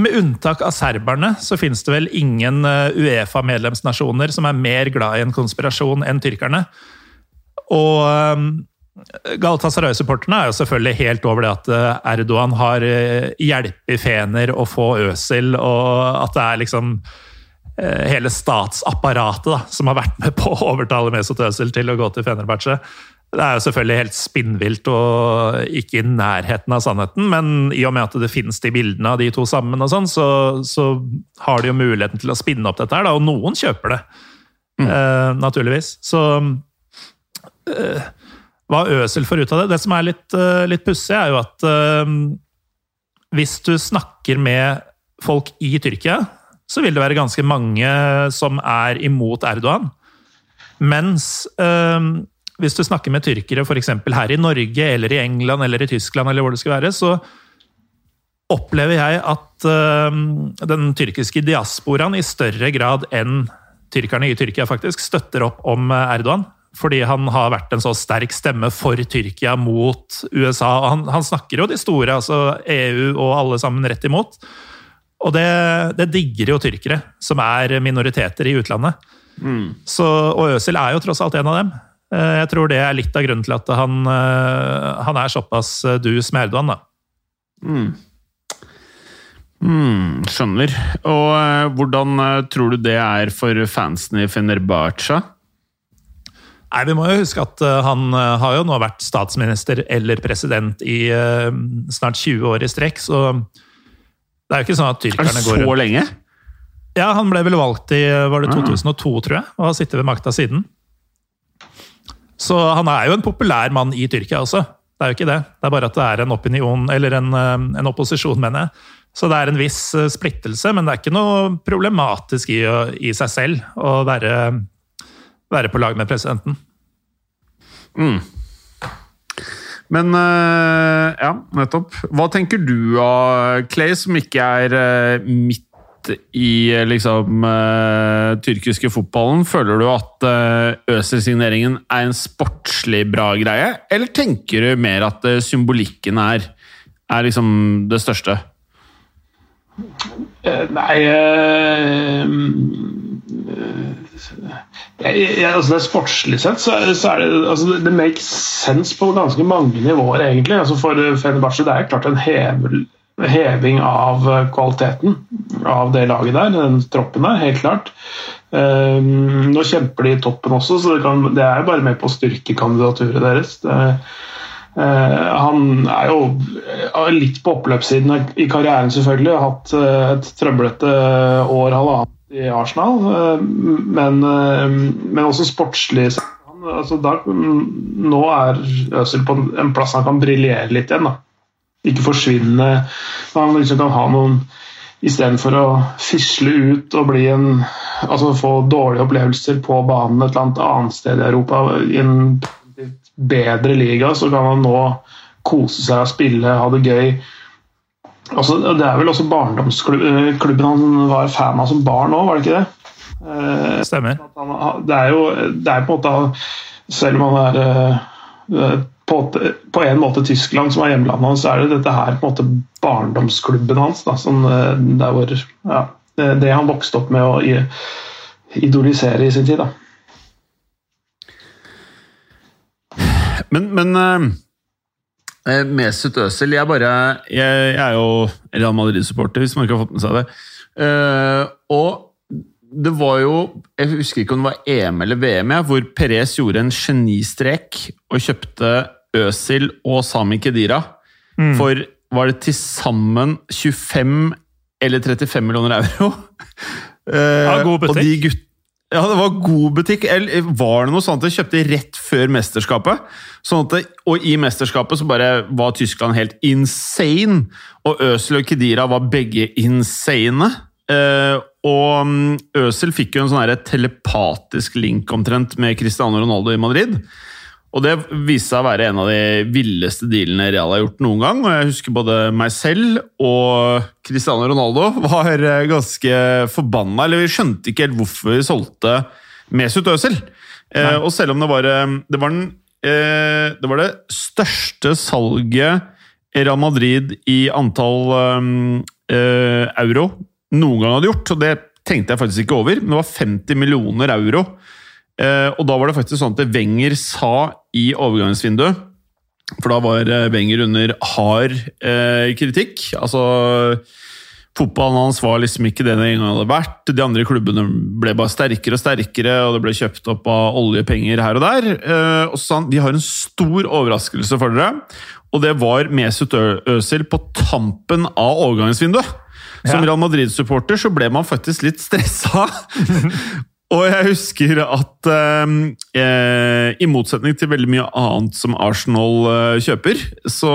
med unntak av serberne så finnes det vel ingen uh, Uefa-medlemsnasjoner som er mer glad i en konspirasjon enn tyrkerne. Og Galatasaray-supporterne er jo selvfølgelig helt over det at eh, Erdogan har eh, hjulpet Fener å få Øsil, og at det er liksom eh, hele statsapparatet da, som har vært med på å overtale Mesut Øsil til å gå til Fenerbahçe. Det er jo selvfølgelig helt spinnvilt og ikke i nærheten av sannheten, men i og med at det finnes de bildene av de to sammen, og sånn, så, så, har de jo muligheten til å spinne opp dette her, da, og noen kjøper det. Mm. Eh, naturligvis. Så eh, hva Øsel får ut av det. Det som er litt, uh, litt pussig, er jo at uh, hvis du snakker med folk i Tyrkia, så vil det være ganske mange som er imot Erdogan. Mens uh, hvis du snakker med tyrkere f.eks. her i Norge eller i England eller i Tyskland, eller hvor det skal være, så opplever jeg at den tyrkiske diasporaen i større grad enn tyrkerne i Tyrkia faktisk støtter opp om Erdogan fordi han har vært en så sterk stemme for Tyrkia mot USA. Han, han snakker jo de store, altså EU og alle sammen, rett imot. Og det, det digger jo tyrkere, som er minoriteter i utlandet. Mm. Så, og Øsil er jo tross alt en av dem. Eh, jeg tror det er litt av grunnen til at han, eh, han er såpass eh, dus med Erdogan, da. Mm. Mm, skjønner. Og hvordan tror du det er for fansen i Fenerbahçe? Nei, Vi må jo huske at uh, han uh, har jo nå vært statsminister eller president i uh, snart 20 år i strekk, så det er jo ikke sånn at tyrkerne går Er det så lenge? Ja, han ble vel valgt i var det 2002, ah. tror jeg, og har sittet ved makta siden. Så han er jo en populær mann i Tyrkia også. Det er jo ikke det. Det er bare at det er en opinion, eller en, en opposisjon, mener jeg, Så det er en viss eh, splittelse, men det er ikke noe problematisk i, i seg selv å være, være, på lag med presidenten. Mm. Men uh, ja, nettopp. Hva tenker du av Clay, som ikke er uh, midt i liksom tyrkiske fotballen? Føler du at Øzil-signeringen er en sportslig bra greie, eller tenker du mer at symbolikken er, er liksom det største? Nei jeg, jeg, altså det Sportslig sett så, så er det altså det makes sense på ganske mange nivåer, egentlig. Altså for Fenerbahçe det er klart en hevel, heving av kvaliteten av det laget der, den troppen der, helt klart. Um, nå kjemper de i toppen også, så det, kan, det er bare med på å styrke kandidaturet deres. Det, uh, han er jo litt på oppløpssiden i karrieren, selvfølgelig. Har hatt uh, et trøblete år, halvannet i Arsenal, eh, men, eh, men også sportslig. Altså, da, nå er Øzil på en plass han kan briljere litt igjen. Da. Ikke forsvinne. Han liksom kan ha noen Istedenfor å fisle ut og bli en, altså få dårlige opplevelser på banen et eller annet sted i Europa, i en bedre liga, så kan han nå kose seg og spille, ha det gøy Altså, det er vel også barndomsklubben han var fan av som barn òg, var det ikke det? Eh, Stemmer. det er jo det er på en måte Selv om han er eh, på, på, en måte Tyskland, som er hjemlandet hans, så er det dette her på en måte barndomsklubben hans. Da, som, det, hvor, ja, det han vokste opp med å idolisere i sin tid. Da. Men, men Eh, Mesut Özil jeg, bare, jeg, jeg, er jo Real Madrid-supporter, hvis man ikke har fått med seg det. Uh, og det var jo Jeg husker ikke om det var EM eller VM, hvor Perez gjorde en genistrek og kjøpte Özil og Sami Kedira mm. for var det til sammen 25 eller 35 millioner euro. Uh, [LAUGHS] ja, god butikk. Og de gutt, ja, det var god butikk. Eller var det noe sånt jeg kjøpte rett før mesterskapet? Sånn at og i mesterskapet så bare var Tyskland helt insane. Og Øsel og Kedira var begge insane. Eh, og Øsel fikk jo en sånn telepatisk link omtrent med Cristiano Ronaldo i Madrid. Og det viste seg å være en av de villeste dealene Real har gjort noen gang. Og jeg husker både meg selv og Cristiano Ronaldo var eh, [LAUGHS] ganske forbanna. Eller vi skjønte ikke helt hvorfor vi solgte Mesut Özil. Eh, og selv om det var, eh, det var, den, eh, det var det største salget Real Madrid i antall eh, euro noen gang hadde gjort, og det tenkte jeg faktisk ikke over, men det var 50 millioner euro Eh, og da var det faktisk sånn at Wenger sa i overgangsvinduet For da var eh, Wenger under hard eh, kritikk. Altså Fotballen hans var liksom ikke det det en gang hadde vært. De andre klubbene ble bare sterkere og sterkere, og det ble kjøpt opp av oljepenger her og der. Og så sa han vi har en stor overraskelse for dere, og det var Mesut Özil på tampen av overgangsvinduet. Som Real Madrid-supporter så ble man faktisk litt stressa. [LAUGHS] Og jeg husker at eh, i motsetning til veldig mye annet som Arsenal eh, kjøper, så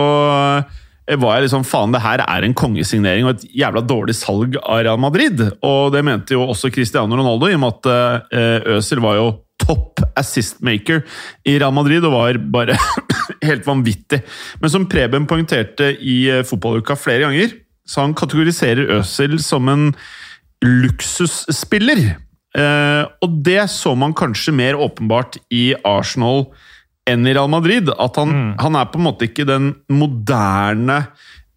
eh, var jeg liksom faen, det her er en kongesignering og et jævla dårlig salg av Real Madrid. Og det mente jo også Cristiano Ronaldo, i og med at eh, Øzil var jo topp assist maker i Real Madrid og var bare [COUGHS] helt vanvittig. Men som Preben poengterte i eh, fotballuka flere ganger, så han kategoriserer Øzil som en luksusspiller. Uh, og det så man kanskje mer åpenbart i Arsenal enn i Real Madrid. At han, mm. han er på en måte ikke den moderne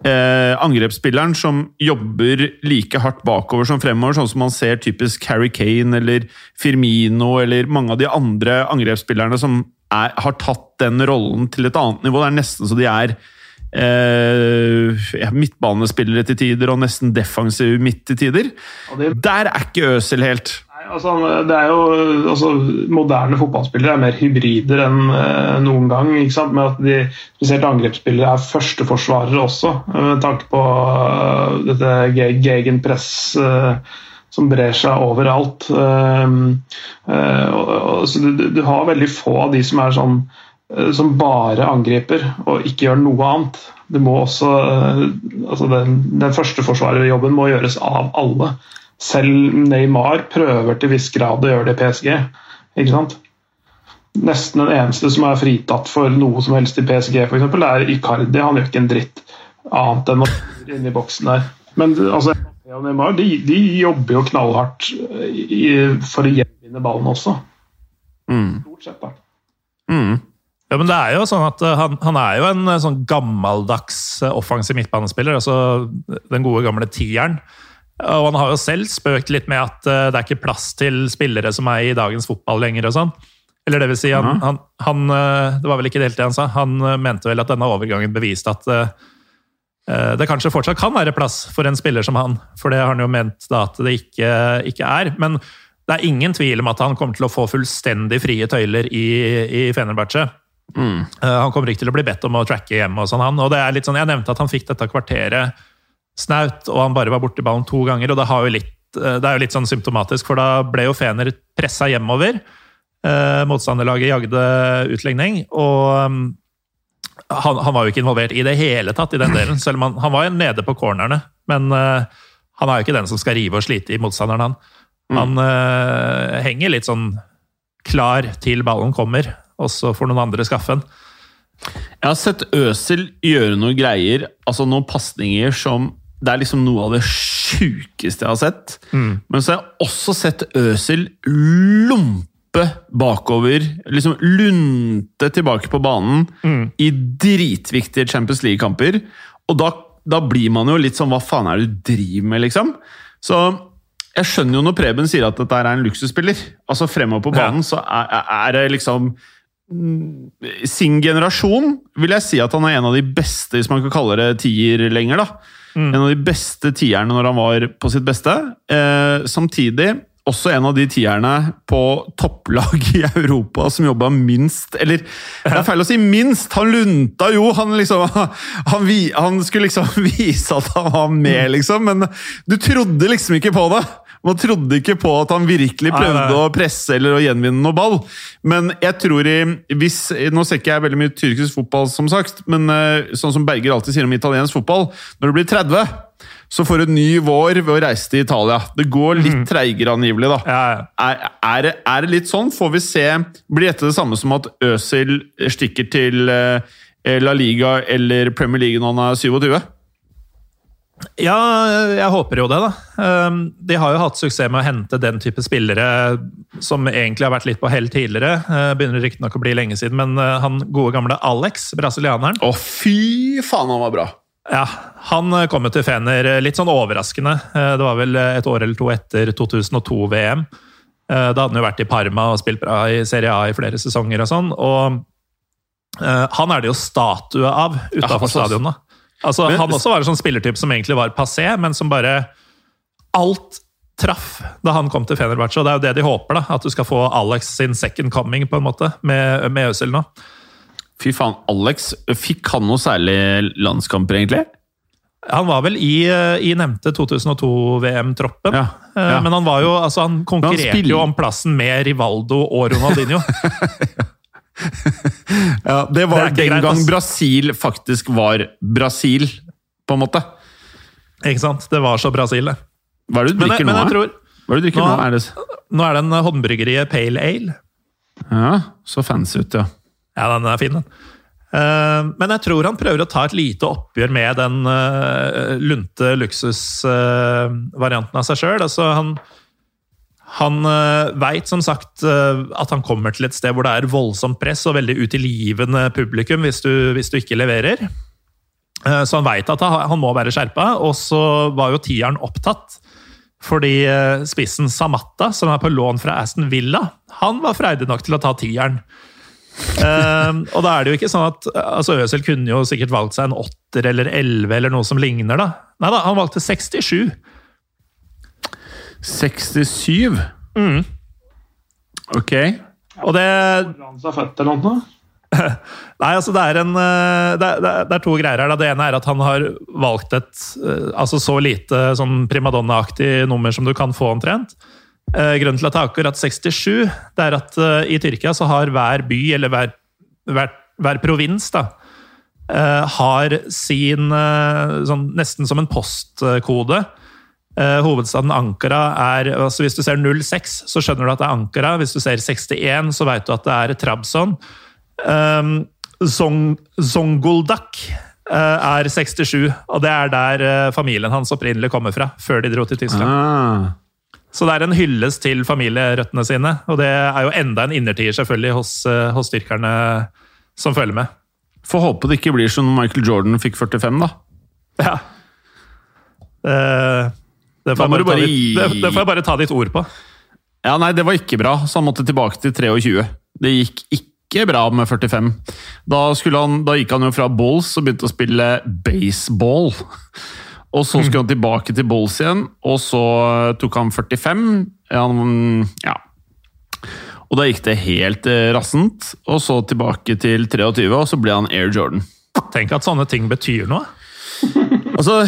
uh, angrepsspilleren som jobber like hardt bakover som fremover, sånn som man ser typisk Harry Kane eller Firmino eller mange av de andre angrepsspillerne som er, har tatt den rollen til et annet nivå. Det er nesten så de er uh, midtbanespillere til tider og nesten defensive midt til tider. Der er ikke Øsel helt. Altså, det er jo, altså, moderne fotballspillere er mer hybrider enn eh, noen gang. Med at de, spesielt angrepsspillere er førsteforsvarere også, med tanke på uh, dette gegenpress uh, som brer seg overalt. Uh, du, du, har veldig få av de som er sånn eh, som bare angriper og ikke gjør noe annet. Det må også, eh, altså den, den førsteforsvarerjobben må gjøres av alle. Selv Neymar prøver til viss grad å gjøre det i PSG. ikke sant? Nesten den eneste som er fritatt for noe som helst i PSG, for eksempel, er Icardi. Han gjør ikke en dritt annet enn å inn i boksen der. Men altså, Neymar de, de jobber jo knallhardt i, for å gjenvinne ballen også. Mm. Stort sett, da. Mm. Ja, men det er jo sånn at eh, han, han er jo en eh, sånn gammeldags eh, offensiv midtbanespiller. altså Den gode, gamle tieren. Og han har jo selv spøkt litt med at det er ikke plass til spillere som er i dagens fotball lenger. og sånn. Eller det vil si, han, han, han, Det var vel ikke helt det han sa. Han mente vel at denne overgangen beviste at det kanskje fortsatt kan være plass for en spiller som han. For det har han jo ment da at det ikke, ikke er. Men det er ingen tvil om at han kommer til å få fullstendig frie tøyler i, i Fenerbahçe. Mm. Han kommer ikke til å bli bedt om å tracke hjemme og sånn, han. Og det er litt sånn, Jeg nevnte at han fikk dette kvarteret snaut, og han bare var borti ballen to ganger. og Det, har jo litt, det er jo litt sånn symptomatisk, for da ble jo Fener pressa hjemover. Eh, motstanderlaget jagde utligning, og um, han, han, var jo ikke involvert i det hele tatt i den delen. Selv om han, han var nede på cornerne. Men uh, han er jo ikke den som skal rive og slite i motstanderen, han. Han uh, henger litt sånn klar til ballen kommer, og så får noen andre skaffe den. Jeg har sett Øsel gjøre noen greier, altså noen pasninger som Det er liksom noe av det sjukeste jeg har sett. Mm. Men så har jeg også sett Øsel lompe bakover, liksom lunte tilbake på banen mm. i dritviktige Champions League-kamper. Og da, da, blir man jo litt sånn Hva faen er det du driver med, liksom? Så jeg skjønner jo når Preben sier at dette er en luksusspiller. Altså Fremover på banen ja. så er, er det liksom sin generasjon vil jeg si at han er en av de beste, hvis man kan kalle det tier lenger. da. Mm. En av de beste tierne når han var på sitt beste. Eh, samtidig også en av de tierne på topplag [LAUGHS] i Europa som jobba minst Eller det er feil å si minst! Han lunta jo! Han, liksom, [LAUGHS] han, han skulle liksom [LAUGHS] vise at han var med, liksom, men du trodde liksom ikke på det! Man trodde ikke på at han virkelig prøvde nei, nei. å presse eller å gjenvinne noe ball. Men jeg tror i, hvis, Nå ser ikke jeg veldig mye tyrkisk fotball, som sagt, men uh, sånn som Berger alltid sier om italiensk fotball Når du blir 30, så får du en ny vår ved å reise til Italia. Det går litt mm. treigere, angivelig. da. Ja, ja. Er, er, er, det litt sånn? Får vi se Blir dette det samme som at Øzil stikker til uh, La Liga eller Premier League når han er 27? Ja, jeg håper jo det, da. Ehm, de har jo hatt suksess med å hente den type spillere som egentlig har vært litt på hell tidligere. Eh, begynner riktignok å bli lenge siden, men eh, han gode gamle Alex, brasilianeren Å, fy faen, han var bra! Ja, Han kom jo til Fener litt sånn overraskende. Det var vel et år eller to etter 2002-VM. Da hadde han jo vært i Parma og spilt bra i Serie A i flere sesonger og sånn. Og han er det jo statue av utafor ja, stadionet. Altså, men, han også var en sånn spillertype som egentlig var passé, men som bare Alt traff da han kom til Fenerbahçe, og det er jo det de håper. da, At du skal få Alex sin second coming, på en måte, med, med Øzil nå. Fy faen, Alex, fikk han noe særlig landskamper, egentlig? Han var vel i, i nevnte 2002-VM-troppen. Ja, ja. Eh, men han var jo, altså han konkurrerte han jo om plassen med Rivaldo og Ronaldinho. [LAUGHS] [LAUGHS] ja, det var det den greit, gang Brasil faktisk var Brasil, på en måte. Ikke sant? Det var så Brasil, det. Hva er det du drikker men, nå? Men tror, Hva er det du drikker nå? Nå er det, nå er det en håndbryggeriet Pale Ale. Ja, så fancy ut, ja. Ja, den er fin, den. Uh, men jeg tror han prøver å ta et lite oppgjør med den uh, lunte luksusvarianten av seg sjøl. Altså, han, han uh, veit som sagt uh, at han kommer til et sted hvor det er voldsomt press og veldig utilgivende publikum hvis du, hvis du ikke leverer. Uh, så han veit at han må være skjerpa, og så var jo tieren opptatt. Fordi spissen Samatta, som er på lån fra Aston Villa, han var freidig nok til å ta tieren. og da er det jo ikke sånn at altså Øsel kunne jo sikkert valgt seg en åtter eller elleve eller noe som ligner. da. Nei da, han valgte 67. 67? Mm. Ok. Og det [LAUGHS] Nei, altså det er, en, eh, det, er, det er, to greier her. Det ene er at han har valgt et eh, altså så lite sånn primadonna-aktig nummer som du kan få omtrent. Eh, grunnen til at det er akkurat 67, det er at i Tyrkia så har hver by eller hver hver, hver provins da, eh, har sin sånn, Nesten som en postkode. Eh, hovedstaden Ankara er altså Hvis du ser 06, så skjønner du at det er Ankara. Hvis du ser 61, så vet du at det er Trabzon. Um, Zong, Zonguldak eh, er 67, og det er der eh, familien hans opprinnelig kommer fra. Før de dro til Tyskland. Ah. Så det er en hyllest til familierøttene sine. Og det er jo enda en innertier selvfølgelig hos, hos styrkerne som følger med. Får håpe det ikke blir som Michael Jordan fikk 45, da. Ja. Eh, det, får jeg bare bare ditt, det, det får jeg bare ta ditt ord på. Ja, nei, det var ikke bra, så han måtte tilbake til 23. Det gikk ikke bra med 45. Da, han, da gikk han jo fra Bulls og begynte å spille baseball. Og så skulle han tilbake til Bulls igjen, og så tok han 45. Han, ja. Og da gikk det helt eh, rassent, og så tilbake til 23, og så ble han Air Jordan. Tenk at sånne ting betyr noe. Altså,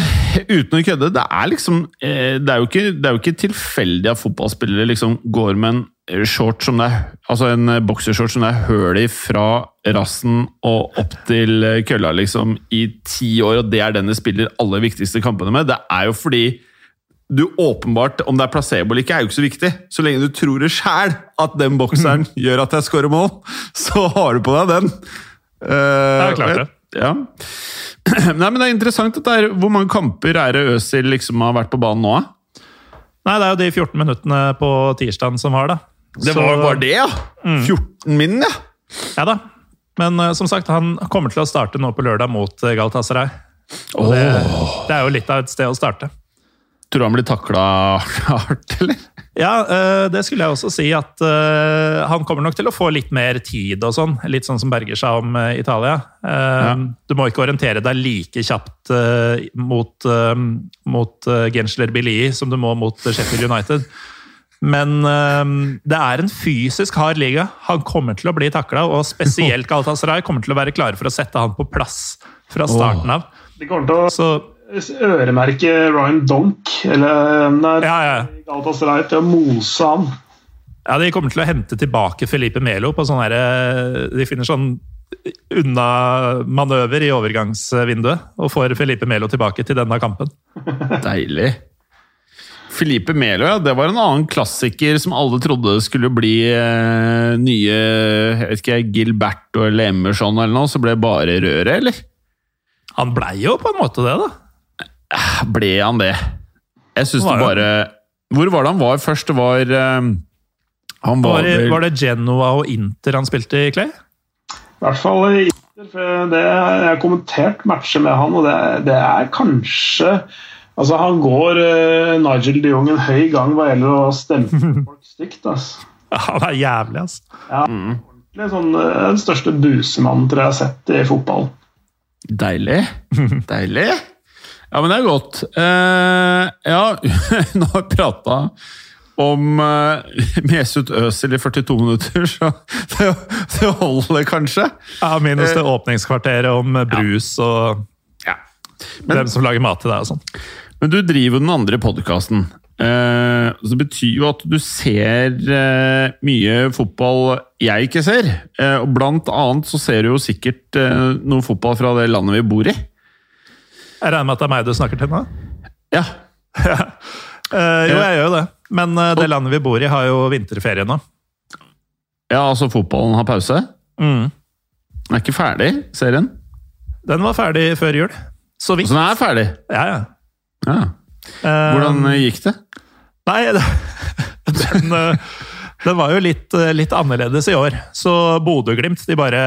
uten å kødde, det er liksom eh, Det er jo ikke, det er jo ikke tilfeldig at fotballspillere liksom går med en eh, short som det er Altså en eh, boksershort som det er høl i fra rassen og opp til kølla, liksom, i ti år, og det er den de spiller aller viktigste kampene med. Det er jo fordi du åpenbart, om det er placebo eller ikke, er jo ikke så viktig. Så lenge du tror det sjæl at den bokseren [LAUGHS] gjør at jeg scorer mål, så har du på deg den. Uh, Det er klart det. Ja. [CLEARS THROAT] Nei, men Det er interessant at det er, hvor mange kamper er det Øzil liksom har vært på banen nå? Nei, det er jo de 14 minuttene på tirsdagen som var, da. Det Så- var det, ja! 14 min, ja! Ja da. Men eh, som sagt, han kommer til å starte nå på lørdag mot uh, Galatasaray. Og det, det er jo litt av et sted å starte. Tror du han blir takla hardt, eller? Ja, eh, det skulle jeg også si at eh, han kommer nok til å få litt mer tid og sånn. Litt sånn som Berger sa om eh, Italia. Ja. Du må ikke orientere deg like kjapt mot, mot Gensler Bilii som du må mot Sheffield United. Men det er en fysisk hard liga. Han kommer til å bli takla, og spesielt [LAUGHS] Galatasaray kommer til å være klare for å sette han på plass fra starten av. Det kommer til å Så øremerke Ryan Donk, eller hvem er, ja, ja. Galatasaray, til å mose han. Ja, De kommer til å hente tilbake Felipe Melo på sånn herre De finner sånn unna-manøver i overgangsvinduet og får Felipe Melo tilbake til denne kampen. [LAUGHS] Deilig. Felipe Melo, ja. Det var en annen klassiker som alle trodde skulle bli eh, nye jeg vet ikke, Gilberto eller Emerson eller noe, så ble det bare røret, eller? Han blei jo på en måte det, da. Ble han det? Jeg syns det bare Hvor var det han var først? Det var eh, Han var, Var det, var det Genoa og Inter han spilte i, Clay? I hvert fall i Inter, for det, jeg har kommentert matcher med han, og det, det er kanskje Altså, han går uh, Nigel de Jong en høy gang hva gjelder å stemme [LAUGHS] folk stygt. Altså. Ja, han er jævlig, altså. Ja, ordentlig sånn, eh, Den største busemannen tror jeg jeg har sett i fotball. Deilig. [LAUGHS] Deilig. Ja, men det er godt. Uh, ja, [LAUGHS] nå har vi prata om uh, Mesut Özil i 42 minutter, så [LAUGHS] det, det holder kanskje. Ja, Minus det åpningskvarteret om brus og Ja. hvem som lager mat til deg og sånn. Men du driver den andre podkasten. Uh, det betyr jo at du ser uh, mye fotball jeg ikke ser. Eh, og blant annet så ser du jo sikkert eh, noe fotball fra det landet vi bor i. Jeg regner med at det er meg du snakker til nå? Ja. [LAUGHS] Eh, jo, jeg gjør jo det. Men eh, det landet vi bor i, har jo vinterferie nå. ja, altså fotballen har pause. Mm. Den er ikke ferdig, serien. Den var ferdig før jul. Så vidt. Så den er ferdig. Ja, ja. Ja. Eh, Hvordan gikk det? Nei, [LAUGHS] den, den var jo litt, litt annerledes i år. Så Bodø-Glimt de bare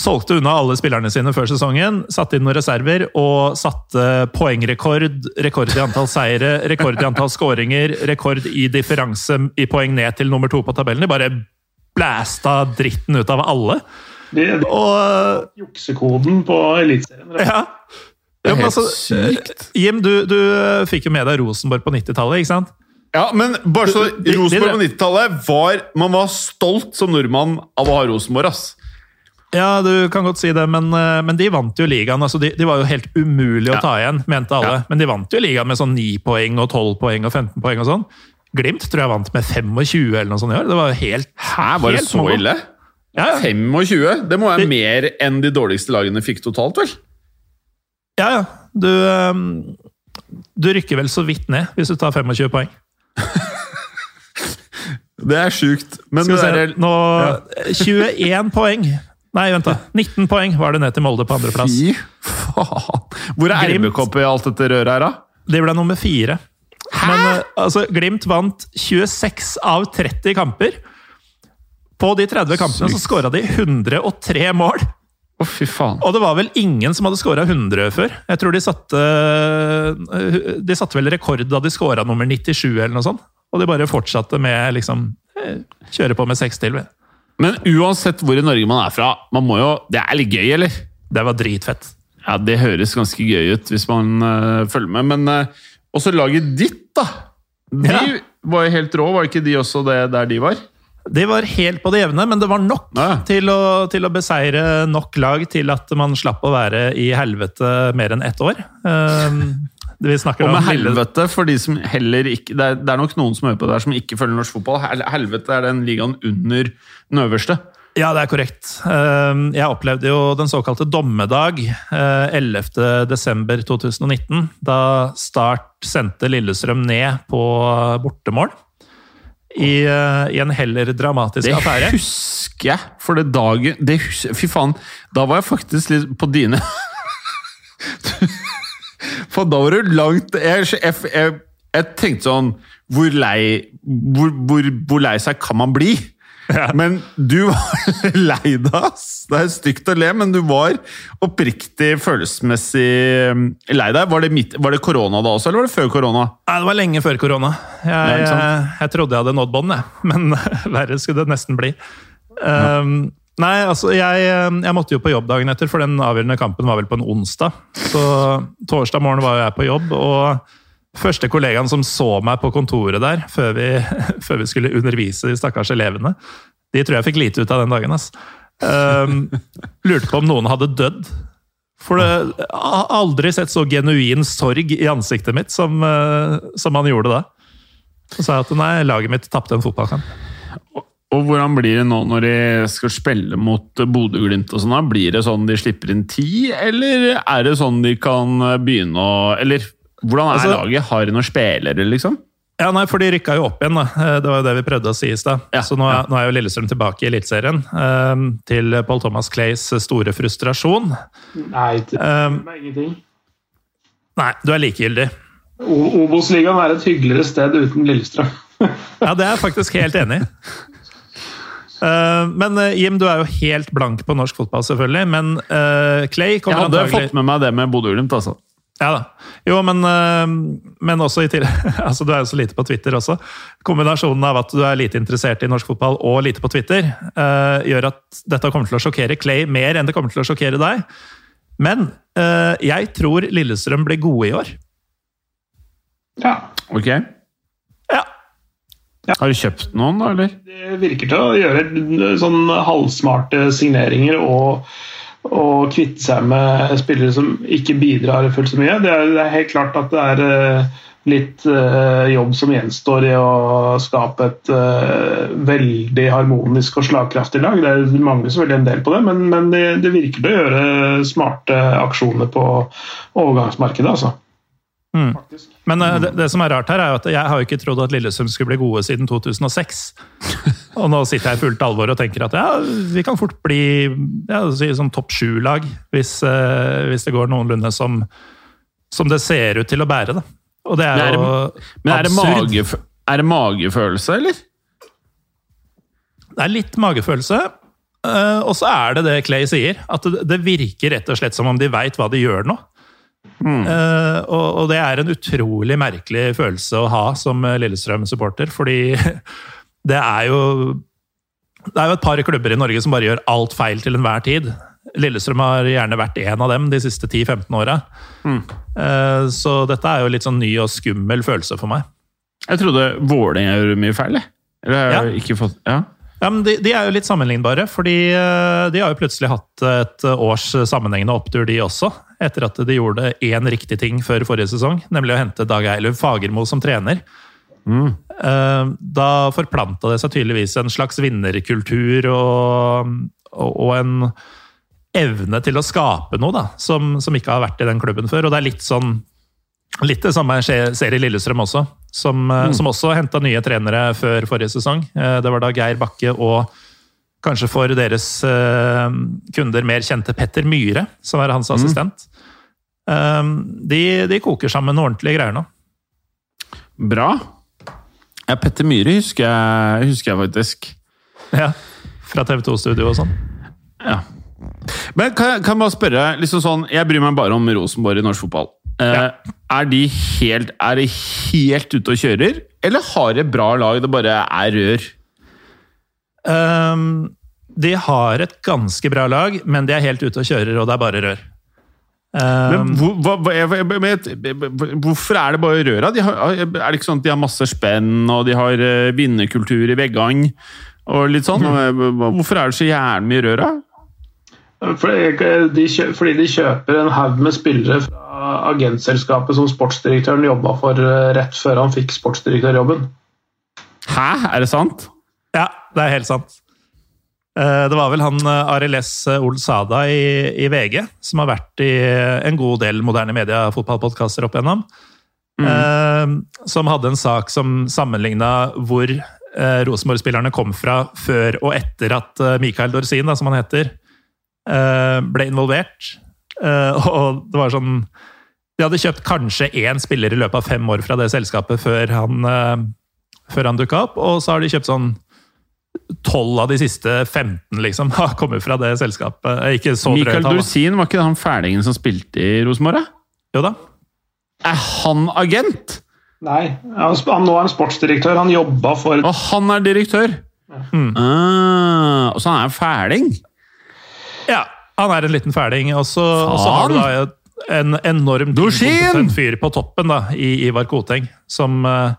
solgte unna alle spillerne sine før sesongen, satte inn noen reserver og satte poengrekord, rekord i antall seire, rekord i antall skåringer, rekord i differanse i poeng ned til nummer to på tabellen. De bare blæsta dritten ut av alle. Det, det, Og juksekoden på Eliteserien. ja. Det er helt altså, sykt. Jim, du, du fikk jo med deg Rosenborg på 90-tallet, ikke sant? Ja, men bare så Rosenborg på 90-tallet var Man var stolt som nordmann av å ha Rosenborg, ass. Ja, du kan godt si det, men, eh, men de vant jo ligaen. Altså, de, de var jo helt umulig å ta igjen, mente alle. Ja. Men de vant jo ligaen med sånn 9 poeng og 12 poeng og 15 poeng og sånn. Glimt tror jeg vant med 25 eller noe sånt i år. Det var jo helt Hæ, var det så mange. ille? Ja, ja. 25? Det må være mer enn de dårligste lagene fikk totalt, vel? Ja, ja. Du, ehm, du rykker vel så vidt ned hvis du tar 25 poeng. [LAUGHS] Det er sjukt. Men Skal vi det se, er nå 21 poeng. Nei, vent, da. 19 poeng var det ned til Molde på andreplass. Fy faen! Hvor er. RBK i alt dette røret her, da? De ble nummer fire. Men eh, altså, Glimt vant 26 av 30 kamper. På de 30 kampene så Sykt. skåra de 103 mål. Å, fy faen. Og det var vel ingen som hadde skåra 100 før. Jeg tror de satte eh, De satte vel rekord da de skåra nummer 97 eller noe sånt. Og de bare fortsatte med liksom eh, Kjøre på med seks til. Men uansett hvor i Norge man er fra, man må jo Det er litt gøy, eller? Det var dritfett. Ja, det høres ganske gøy ut hvis man uh, følger med, men uh, også laget ditt, da! De Ja. var jo helt rå, var ikke de også det der de var? De var helt på det jevne, men det var nok Ja. til, å, til å beseire nok lag til at man slapp å være i helvete mer enn ett år. Um, vi snakker Og om med helvete, for de som heller ikke Det er, det er nok noen som hører på det her som ikke følger norsk fotball. Helvete er den ligaen under den øverste. Ja, det er korrekt. Um, Jeg opplevde jo den såkalte dommedag eh, 11. desember 2019, da Start sendte Lillestrøm ned på bortemål. I, eh, i en heller dramatisk Det affære. husker jeg, for det dagen det husker, Fy faen, da var jeg faktisk litt på dine [LAUGHS] For da var du langt Jeg, jeg, jeg, jeg tenkte sånn Hvor lei hvor, hvor, hvor lei seg kan man bli? Men du var [LAUGHS] lei deg, ass! Det er stygt å le, men du var oppriktig følelsesmessig um, lei deg. Var det, midt, var det korona da også, eller var det før korona? Nei, det var lenge før korona. Jeg, Ja, ikke sant? jeg, jeg trodde jeg hadde nådd bånd, jeg. [LAUGHS] Men [LAUGHS] verre skulle det nesten bli. Um, nei, altså, jeg, jeg måtte jo på jobb dagen etter, for den avgjørende kampen var vel på en onsdag. Så torsdag morgen var jo jeg på jobb, og første kollegaen som så meg på kontoret der, før vi, [LAUGHS] før vi skulle undervise de stakkars elevene, de tror jeg fikk lite ut av den dagen. ass. Um, lurte på om noen hadde dødd. For det, aldri sett så genuin sorg i ansiktet mitt som, eh, som han gjorde da. Så sa jeg at nei, laget mitt tapte en fotballkamp. Og hvordan blir det nå når de skal spille mot Bodø-Glimt og sånn? Blir det sånn de slipper inn ti, eller er det sånn de kan begynne å Eller hvordan er Altså- laget? Har de noen spillere, liksom? Ja, nei, for de rykka jo opp igjen, da. Eh, Det var jo det vi prøvde å si i stad. Ja, Så nå ja. er, nå er jo Lillestrøm tilbake i Eliteserien. Um, til Paul Thomas Clays store frustrasjon. Nei, det Um, er ingenting. Nei, du er likegyldig. Obos-ligaen er et hyggeligere sted uten Lillestrøm. [LAUGHS] Ja, det er jeg faktisk helt enig i. Eh, Men eh, Jim, du er jo helt blank på norsk fotball, selvfølgelig. Men uh, Clay Jeg kommer hadde antagelig fått med meg det med Bodø-Glimt, altså. Ja da. Jo, men, men også i tillegg [LAUGHS] altså Du er jo så lite på Twitter også. Kombinasjonen av at du er lite interessert i norsk fotball og lite på Twitter, uh, gjør at dette kommer til å sjokkere Clay mer enn det kommer til å sjokkere deg. Men uh, jeg tror Lillestrøm blir gode i år. Ja. Ok. Ja. Har du kjøpt noen, da, eller? Det virker til å gjøre sånn halvsmarte signeringer og, og kvitte seg med spillere som ikke bidrar fullt så mye. Det er, det er helt klart at det er eh, litt eh, jobb som gjenstår i å skape et eh, veldig harmonisk og slagkraftig lag. Det mangler selvfølgelig som en del på det, men, men det, det virker til å gjøre smarte aksjoner på overgangsmarkedet. altså. Mm. Men uh, det, det som er rart her, er at jeg har jo ikke trodd at Lillesund skulle bli gode siden 2006. [LAUGHS] Og nå sitter jeg i fullt alvor og tenker at ja, vi kan fort bli ja, si, sånn topp sju-lag hvis, uh, hvis det går noenlunde som, som det ser ut til å bære. Da. Og det er Men er jo Men er det, er det magefølelse, eller? Det er litt magefølelse. Uh, og så er det det Clay sier, at det, det virker rett og slett som om de veit hva de gjør nå. Eh, og, og det er en utrolig merkelig følelse å ha som eh, Lillestrøm-supporter, fordi [LAUGHS] det er jo det er jo et par klubber i Norge som bare gjør alt feil til enhver tid. Lillestrøm har gjerne vært en av dem de siste 10-15 åra. Eh, så dette er jo litt sånn ny og skummel følelse for meg. Jeg trodde Vålerenga gjorde mye feil, jeg. Eller har jeg Ja. ikke fått Ja. Ja, men de, de er jo litt sammenlignbare, fordi eh, de har jo plutselig hatt et års sammenhengende opptur, de også. Etter at de gjorde én riktig ting før forrige sesong, nemlig å hente Dag Eiluf Fagermo som trener. Mm. Eh, Da forplanta det seg tydeligvis en slags vinnerkultur og, og, og en evne til å skape noe, da, som, som ikke har vært i den klubben før. Og det er litt sånn Litt det samme skjer ser i Lillestrøm også, som, mm. som også henta nye trenere før forrige sesong. Eh, Det var da Geir Bakke og kanskje for deres eh, kunder mer kjente Petter Myhre, som er hans assistent. Mm. de, de koker sammen noen ordentlige greier nå. Bra. Ja, Petter Myhre husker jeg, husker jeg faktisk. Ja, Fra TV 2-studio og sånn. Ja. Men kan, kan jeg bare spørre liksom sånn, Jeg bryr meg bare om Rosenborg i norsk fotball. Eh, Ja. er, de helt, er de helt ute og kjører, eller har de et bra lag det bare er rør? Um, de har et ganske bra lag, men de er helt ute og kjører, og det er bare rør. Men Ehm, hvor, hva, hva, jeg- jeg- men hvorfor er det bare røra? De har, er det ikke sånn at de har masse spenn, og de har eh, vinnerkultur i veggene? Og litt sånn. Eh, Hvorfor er det så jævlig mye røra? Fordi de, fordi de kjøper en haug med spillere fra agentselskapet som sportsdirektøren jobba for eh, rett før han fikk sportsdirektørjobben. Hæ? Er det sant? Ja, det er helt sant. Eh, Det var vel han eh, Arild S. Olsada i, i VG som har vært i en god del moderne media-fotballpodkaster opp igjennom. Mm. Som hadde en sak som sammenligna hvor Rosenborg-spillerne kom fra før og etter at Mikael Dorsin, da, som han heter, eh, ble involvert. Eh, [LAUGHS] Og det var sånn De hadde kjøpt kanskje én spiller i løpet av fem år fra det selskapet før han, eh, før han dukka opp, og så har de kjøpt sånn tolv av de siste 15 liksom, [LAUGHS] har kommet fra det selskapet. Eh, Ikke så Michael drøye Dursin, var ikke det han fælingen som spilte i Rosenborg? Jo da. Er han agent? Nei, han, han nå er han sportsdirektør. Han jobba for Og han er direktør? Ah, og så han er en fæling? Ja, han er en liten fæling. Og så og så har du da en enorm kompetent fyr på toppen da, i Ivar Koteng, som uh,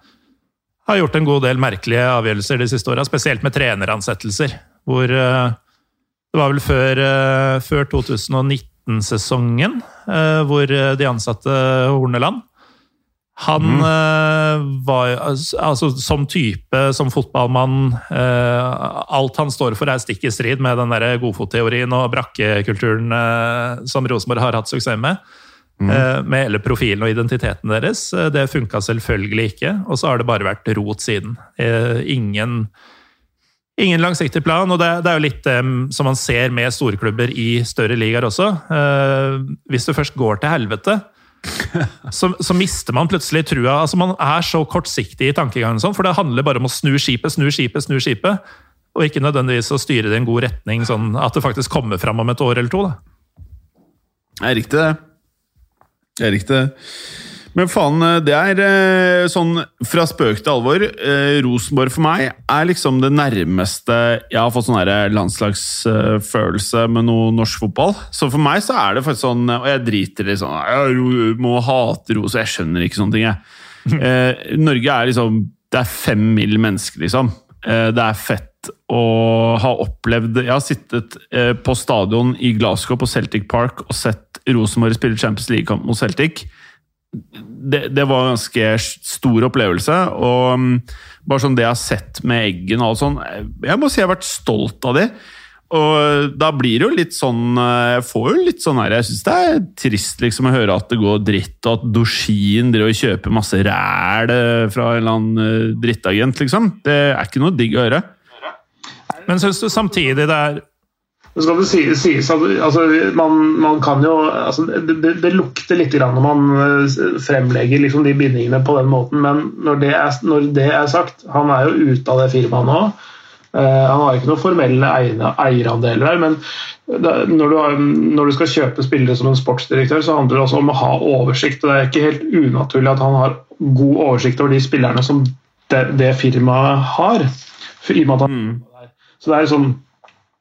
har gjort en god del merkelige avgjørelser de siste åra, spesielt med treneransettelser. Hvor uh, Det var vel før, uh, før 2019-sesongen, eh, hvor de ansatte Horneland. Han eh, var altså, altså, som type, som fotballmann eh, Alt han står for, er stikk i strid med den der godfotteorien og brakkekulturen eh, som Rosenborg har hatt suksess med. Eh, med hele profilen og identiteten deres. Det funka selvfølgelig ikke, og så har det bare vært rot siden. Ingen Ingen langsiktig plan, og det, det er jo litt det som man ser med storklubber i større ligaer også. Hvis det først går til helvete, så, så mister man plutselig trua. Altså Man er så kortsiktig i tankegangen, sånn, for det handler bare om å snu skipet, snu skipet, snu skipet. Og ikke nødvendigvis å styre det i en god retning, sånn at det faktisk kommer fram om et år eller to. da. Det er riktig, det. Det er riktig. Men faen, det er eh, sånn fra spøk til alvor. Eh, Rosenborg for meg er liksom det nærmeste jeg har fått sånn landslagsfølelse med noe norsk fotball. Så for meg så er det faktisk sånn Og jeg driter i sånn Jeg må hate Rosenborg, jeg skjønner ikke sånne ting, jeg. [LAUGHS] Eh, Norge er liksom Det er fem mill. mennesker, liksom. Eh, det er fett å ha opplevd Jeg har sittet eh, på stadion i Glasgow, på Celtic Park, og sett Rosenborg spille Champions League-kamp mot Celtic det, det var en ganske stor opplevelse. Og mm, bare sånn det jeg har sett med Eggen og alt sånn Jeg må si jeg har vært stolt av det. Og da blir det jo litt sånn Jeg får jo litt sånn her Jeg syns det er trist liksom å høre at det går dritt, og at Dozhin driver og kjøper masse ræl eh, fra en eller annen eh, drittagent, liksom. Det er ikke noe digg å høre. Men syns du samtidig det er Så skal det sies, at altså, man, man kan jo altså, det, det, lukter litt grann når man eh, fremlegger liksom, de bindingene på den måten, men når det, er, når det er sagt Han er jo ute av det firmaet nå. Uh, han har ikke noen formelle eierandeler der, men det, når, du har, når du skal kjøpe spillere som en sportsdirektør, så handler det også om å ha oversikt. og Det er ikke helt unaturlig at han har god oversikt over de spillerne som det, det firmaet har. I og med at han Så det er sånn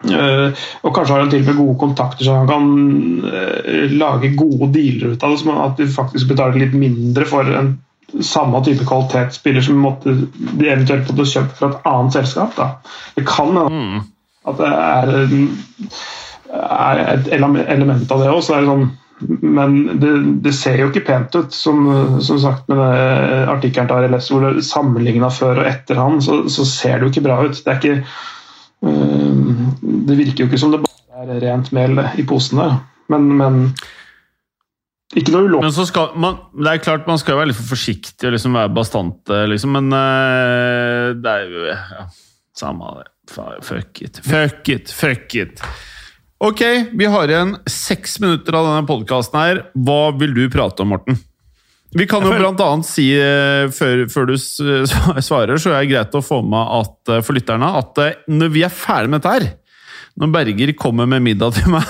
og kanskje har han til og med gode kontakter, så han kan eh, lage gode dealer ut av det. Som at du faktisk betaler litt mindre for en samme type kvalitetsspiller som måtte, de eventuelt måtte kjøpe fra et annet selskap. Da. Det kan hende at det er, er et element av det òg. Sånn men det, det, ser jo ikke pent ut, som, som sagt med artikkelen til RLS, hvor det sammenligna før og etter han, så, så, ser det jo ikke bra ut. Det, er ikke, det virker jo ikke som det bare er rent mel i posene, men, men ikke noe ulovlig. Men skal man, det er klart man skal være litt for forsiktig og liksom være bastante, liksom, men uh, det er jo ja, Samme det. Fuck it. Fuck it. Fuck it. Ok, vi har igjen seks minutter av denne podkasten her. Hva vil du prate om, Morten? Vi kan jo blant annet si, uh, før, før, du svarer, så er det greit å få med at, uh, for lytterne at når vi er ferdig med dette her når Berger kommer med middag til meg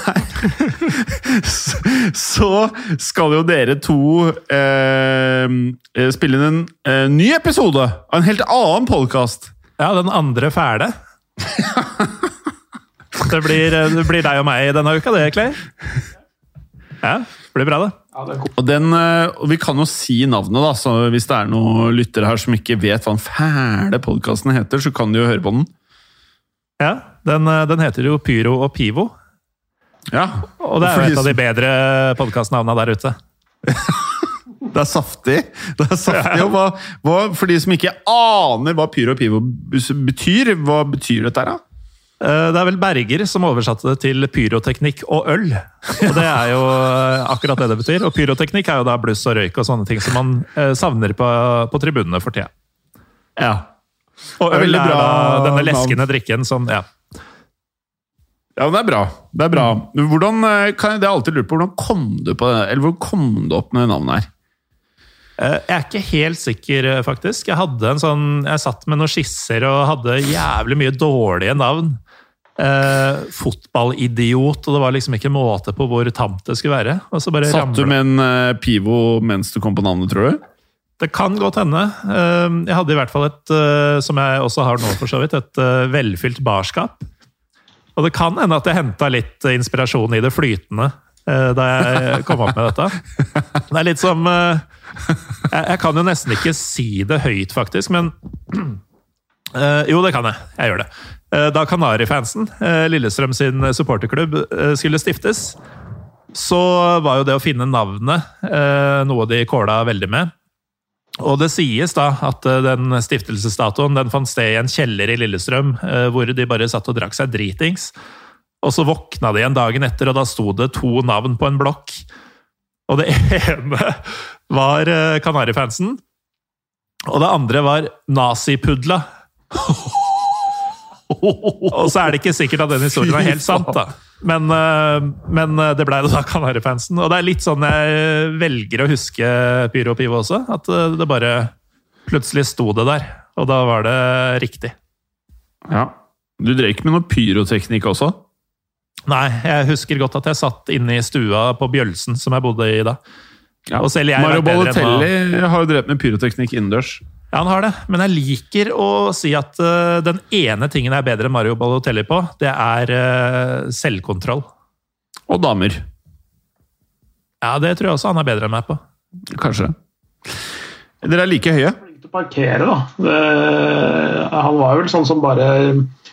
[LAUGHS] så skal jo dere to eh, eh, spille inn en eh, ny episode av en helt annen podkast. Ja, den andre fæle. [LAUGHS] det, blir, eh, det blir deg og meg denne uka, det, Clay. Ja, det blir bra, det. og, den, eh, og Vi kan jo si navnet, da, så hvis det er noen lyttere her som ikke vet hva den fæle podkasten heter, så kan de jo høre på den. Ja, den, eh, den, heter jo Pyro og Pivo. Ja. Og det er jo et av de bedre podkastnavna der ute. [LAUGHS] det er saftig. Det er saftig. Og hva, hva, for de som ikke aner hva Pyro og Pivo betyr, hva betyr dette her, da? Eh, det er vel Berger som oversatte det til pyroteknikk og øl. Og det er jo eh, akkurat det det betyr. Og pyroteknikk er jo da bluss og røyk og sånne ting som man savner på, på tribunene for tida. Ja. Og øl er, da denne leskende drikken som Ja. Ja, Det er bra. Det er bra. Hvordan, eh, kan jeg, det er alltid lurt på, hvordan kom du på det, eller hvor kom du opp med det navnet her? Eh, jeg er ikke helt sikker, eh, faktisk. Jeg hadde en sånn, jeg satt med noen skisser og hadde jævlig mye dårlige navn. Eh, fotballidiot, og det var liksom ikke måte på hvor tamt det skulle være. Satt du med en uh, pivo mens du kom på navnet, tror du? Det kan godt hende. Jeg hadde i hvert fall et, eh, som jeg også har nå, for så vidt, et eh, velfylt barskap. Og det kan hende at jeg henta litt inspirasjon i det flytende eh, da jeg kom opp med dette. Det er litt som Jeg kan jo nesten ikke si det høyt, faktisk, men [CLEARS THROAT] Jo, det kan jeg. Jeg gjør det. Da Kanarifansen, Lillestrøm sin supporterklubb, skulle stiftes, så var jo det å finne navnet noe de kåla veldig med. Og det sies da at eh, den stiftelsesdatoen den fant sted i en kjeller i Lillestrøm, eh, hvor de bare satt og drakk seg dritings. Og så våkna de igjen dagen etter, og da sto det to navn på en blokk. Og det [LAUGHS] ene var eh, Kanarifansen, og det andre var Nazipudla. [LAUGHS] og så er det ikke sikkert at den historien er helt sant, da. Men, eh, men eh, det blei det da [LAUGHS] Kanarifansen. Og det er litt sånn jeg velger å huske Pyro og Pivo også. At det bare plutselig sto det der. Og da var det riktig. Ja. Du drev ikke med noe pyroteknikk også? Nei, jeg husker godt at jeg satt inne i stua på Bjølsen, som jeg bodde i da. Ja. Mario Balotelli har jo drevet med pyroteknikk innendørs. Ja, han har det, men jeg liker å si at uh, den ene tingen jeg er bedre enn Mario Balotelli på, det er uh, selvkontroll. Og damer. Ja, det tror jeg også han er bedre enn meg på. Kanskje. Dere er like høye? Flink til å parkere, da. Det, han var vel sånn som bare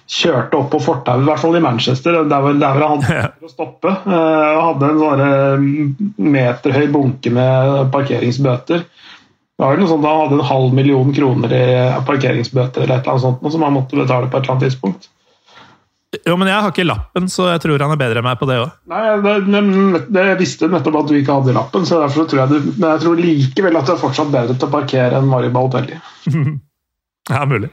kjørte opp på fortauet, i hvert fall i Manchester. Der hvor, der hvor han hadde å stoppe. Uh, hadde en sånn meterhøy bunke med parkeringsbøter. Det var noe sånt, Da hadde en halv million kroner i parkeringsbøter eller et eller annet sånt, som han måtte betale på et eller annet tidspunkt. Jo, men jeg har ikke lappen, så jeg tror han er bedre enn meg på det òg. Nei, jeg visste nettopp at du ikke hadde lappen, så derfor tror jeg du, men jeg tror likevel at du er fortsatt bedre til å parkere enn Mario Balotelli. [LAUGHS] ja, mulig.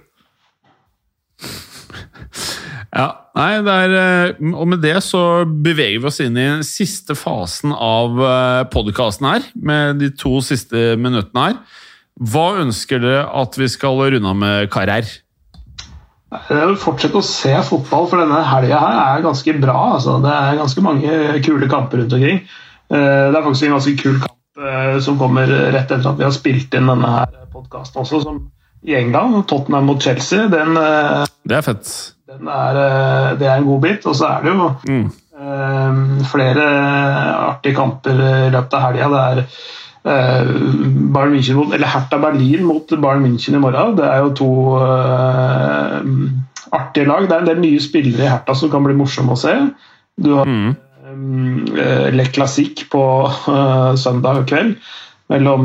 Ja, nei, er, eh, Og med det så beveger vi oss inn i den siste fasen av eh, podkasten her. Med de to siste minuttene her. Hva ønsker dere at vi skal runde av med, karer? Jeg vil fortsette å se fotball, for denne helga her er ganske bra. Altså. Det er ganske mange kule kamper rundt omkring. Eh, det er faktisk en ganske kul kamp som kommer rett etter at vi har spilt inn denne her podkasten også, som i England. Tottenham mot Chelsea. Den, det er fett. Er, eh, det er en god bit. Og så er det jo mm. um, flere artige kamper i løpet av helga. Det er uh, Bayern München mot, eller Hertha Berlin mot Bayern München i morgen. Det er jo to uh, artige lag. Det er en del nye spillere i Hertha som kan bli morsomme å se. Du har mm. Le Classique på søndag kveld mellom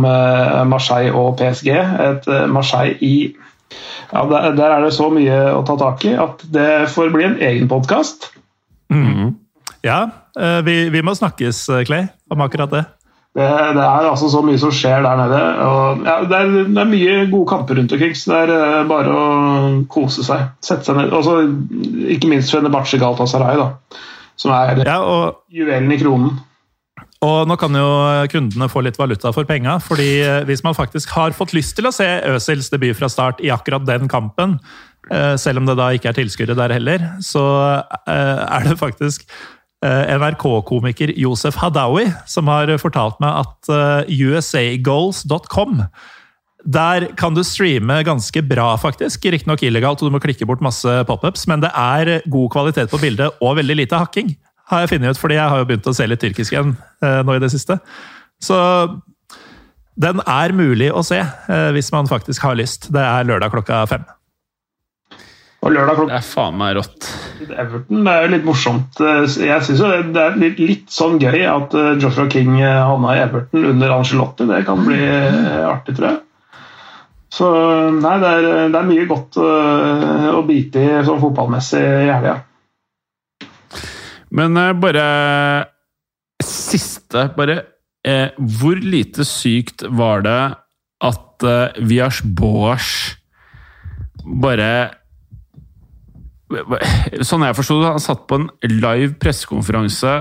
Marseille og PSG. Et Marseille i ja, der, der, er det så mye å ta tak i at det får bli en egen podkast. Mm. Ja, vi, vi, må snakkes, Clay, om akkurat det. Det, det, er altså så mye som skjer der nede. Og, ja, det, er, det, er, mye gode kamper rundt omkring, så det er uh, bare å kose seg. Sette seg ned. Også, ikke minst Fenebache Galtasaray, da, som er ja, og, juvelen i kronen. Og nå kan jo kundene få litt valuta for penga, fordi eh, hvis man faktisk har fått lyst til å se Øsils debut fra start i akkurat den kampen, uh, selv om det da ikke er tilskuere der heller, så uh, er det faktisk Eh, NRK-komiker Josef Hadaoui, som har fortalt meg at eh, usagoals.com der kan du streame ganske bra, faktisk. Riktignok illegalt, og du må klikke bort masse pop-ups, men det er god kvalitet på bildet og veldig lite hakking. Har jeg funnet ut, fordi jeg har jo begynt å se litt tyrkisk igjen eh, nå i det siste. Så den er mulig å se hvis man faktisk har lyst. Det er lørdag klokka fem. Og lørdag klokka Det er faen meg rått. Everton det er jo litt morsomt. Jeg syns det er litt, litt, sånn gøy at eh, Joshua King eh, havna i Everton under Angelotti. Det kan bli eh, artig, tror jeg. Så nei, det er, det er mye godt å bite i sånn fotballmessig i helga. Men bare siste, bare eh, Hvor lite sykt var det at eh, Vias Boas bare Sånn jeg forsto det, han satt på en live pressekonferanse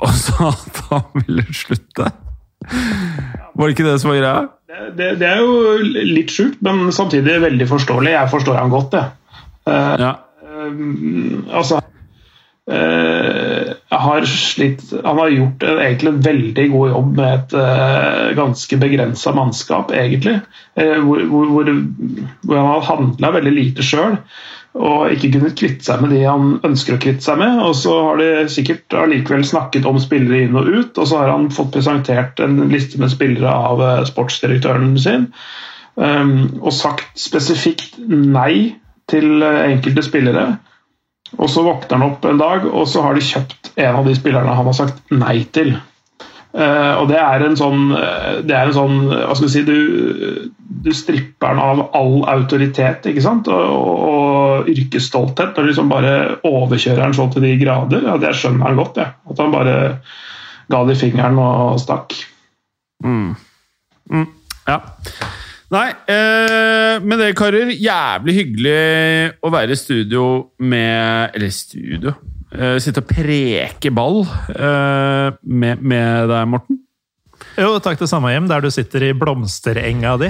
og sa at han ville slutte. Var det ikke det som var greia? Det, det, det er jo litt sjukt, men samtidig veldig forståelig. Jeg forstår han godt, jeg. Uh, ja. uh, altså uh, har slitt, Han har gjort en, egentlig en veldig god jobb med et ganske begrensa mannskap, egentlig. Hvor, hvor, hvor, hvor, han har handla veldig lite sjøl og ikke kunnet kvitte seg med de han ønsker å kvitte seg med. Og så har de sikkert allikevel snakket om spillere inn og ut, og så har han fått presentert en liste med spillere av sportsdirektøren sin, um, og sagt spesifikt nei til enkelte spillere. Og så våkner han opp en dag, og så har de kjøpt en av de spillerne han har sagt nei til. Uh, og det er en sånn, det er en sånn Hva skal vi si du, du stripper den av all autoritet ikke sant? og, og yrkesstolthet når du liksom bare overkjører han så til de grader. Ja, det skjønner han godt, ja. at han bare ga de fingeren og stakk. Mm. Mm. Ja. Nei, eh, med det, karer. Jævlig hyggelig å være i studio med Eller studio eh, Sitte og preke ball eh, med, med deg, Morten. Jo, takk det samme, hjem, der du sitter i blomsterenga di.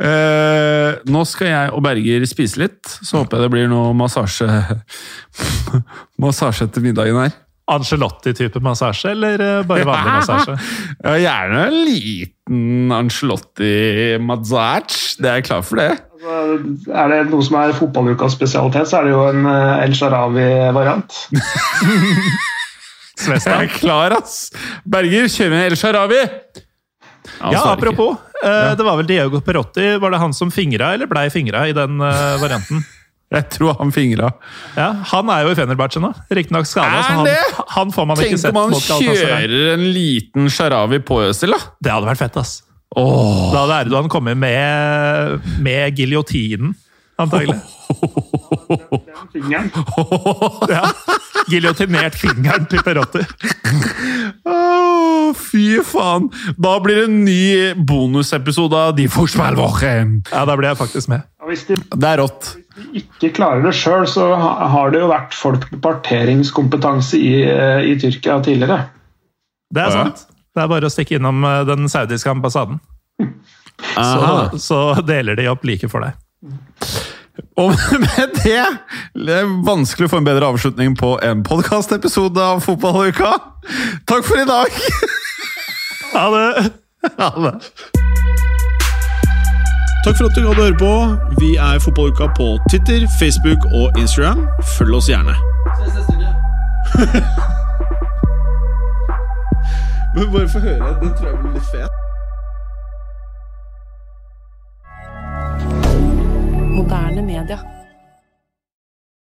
Uh, [LAUGHS] nå skal jeg og Berger spise litt, så håper jeg det blir noe massasje [LAUGHS] Massasje etter middagen her. Angelotti-type massasje, eller eh, bare vanlig massasje? [LAUGHS] ja, gjerne en liten Angelotti-massasje. Det er jeg klar for det. Altså, er det noe som er fotballukas spesialitet, så er det jo en eh, El Sharawi-variant. [LAUGHS] jeg er klar, ass! Berger, kjør med El Sharawi! Ja, apropos. Uh, det var vel Diego Perotti. Var det han som fingra, eller blei fingra i den varianten? [LAUGHS] Jeg tror han fingra. Ja, Han er jo i Fenerbahçe nå. Riktignok skada. Han, han får man Tenk ikke sett. Tenk om han kjører en liten sharawi på Øzil, da! Det hadde vært fett, ass. Oh. Da hadde Erdogan kommet med, med giljotinen, antagelig. Den fingeren. ja. Giljotinert fingeren til Perotti. Oh, fy faen! Da blir det en ny bonusepisode av De Forsmelwoche. Ja, da blir jeg faktisk med. Hvis de, det er rått. Hvis de ikke klarer det sjøl, så har det jo vært folk med parteringskompetanse i, eh, i Tyrkia tidligere. Det er sant. Det er bare å stikke innom eh, den saudiske ambassaden. Så, så, deler de opp like for deg. Og [LAUGHS] med det Det er vanskelig å få en bedre avslutning på en podkastepisode av Fotballuka. Takk for i dag! Ha det! Ha det. Takk for at du gadd å høre på. Vi er Fotballuka på Twitter, Facebook og Instagram. Følg oss gjerne. Ses neste uke. Men bare få høre. Den tror jeg blir litt fet. Moderne media.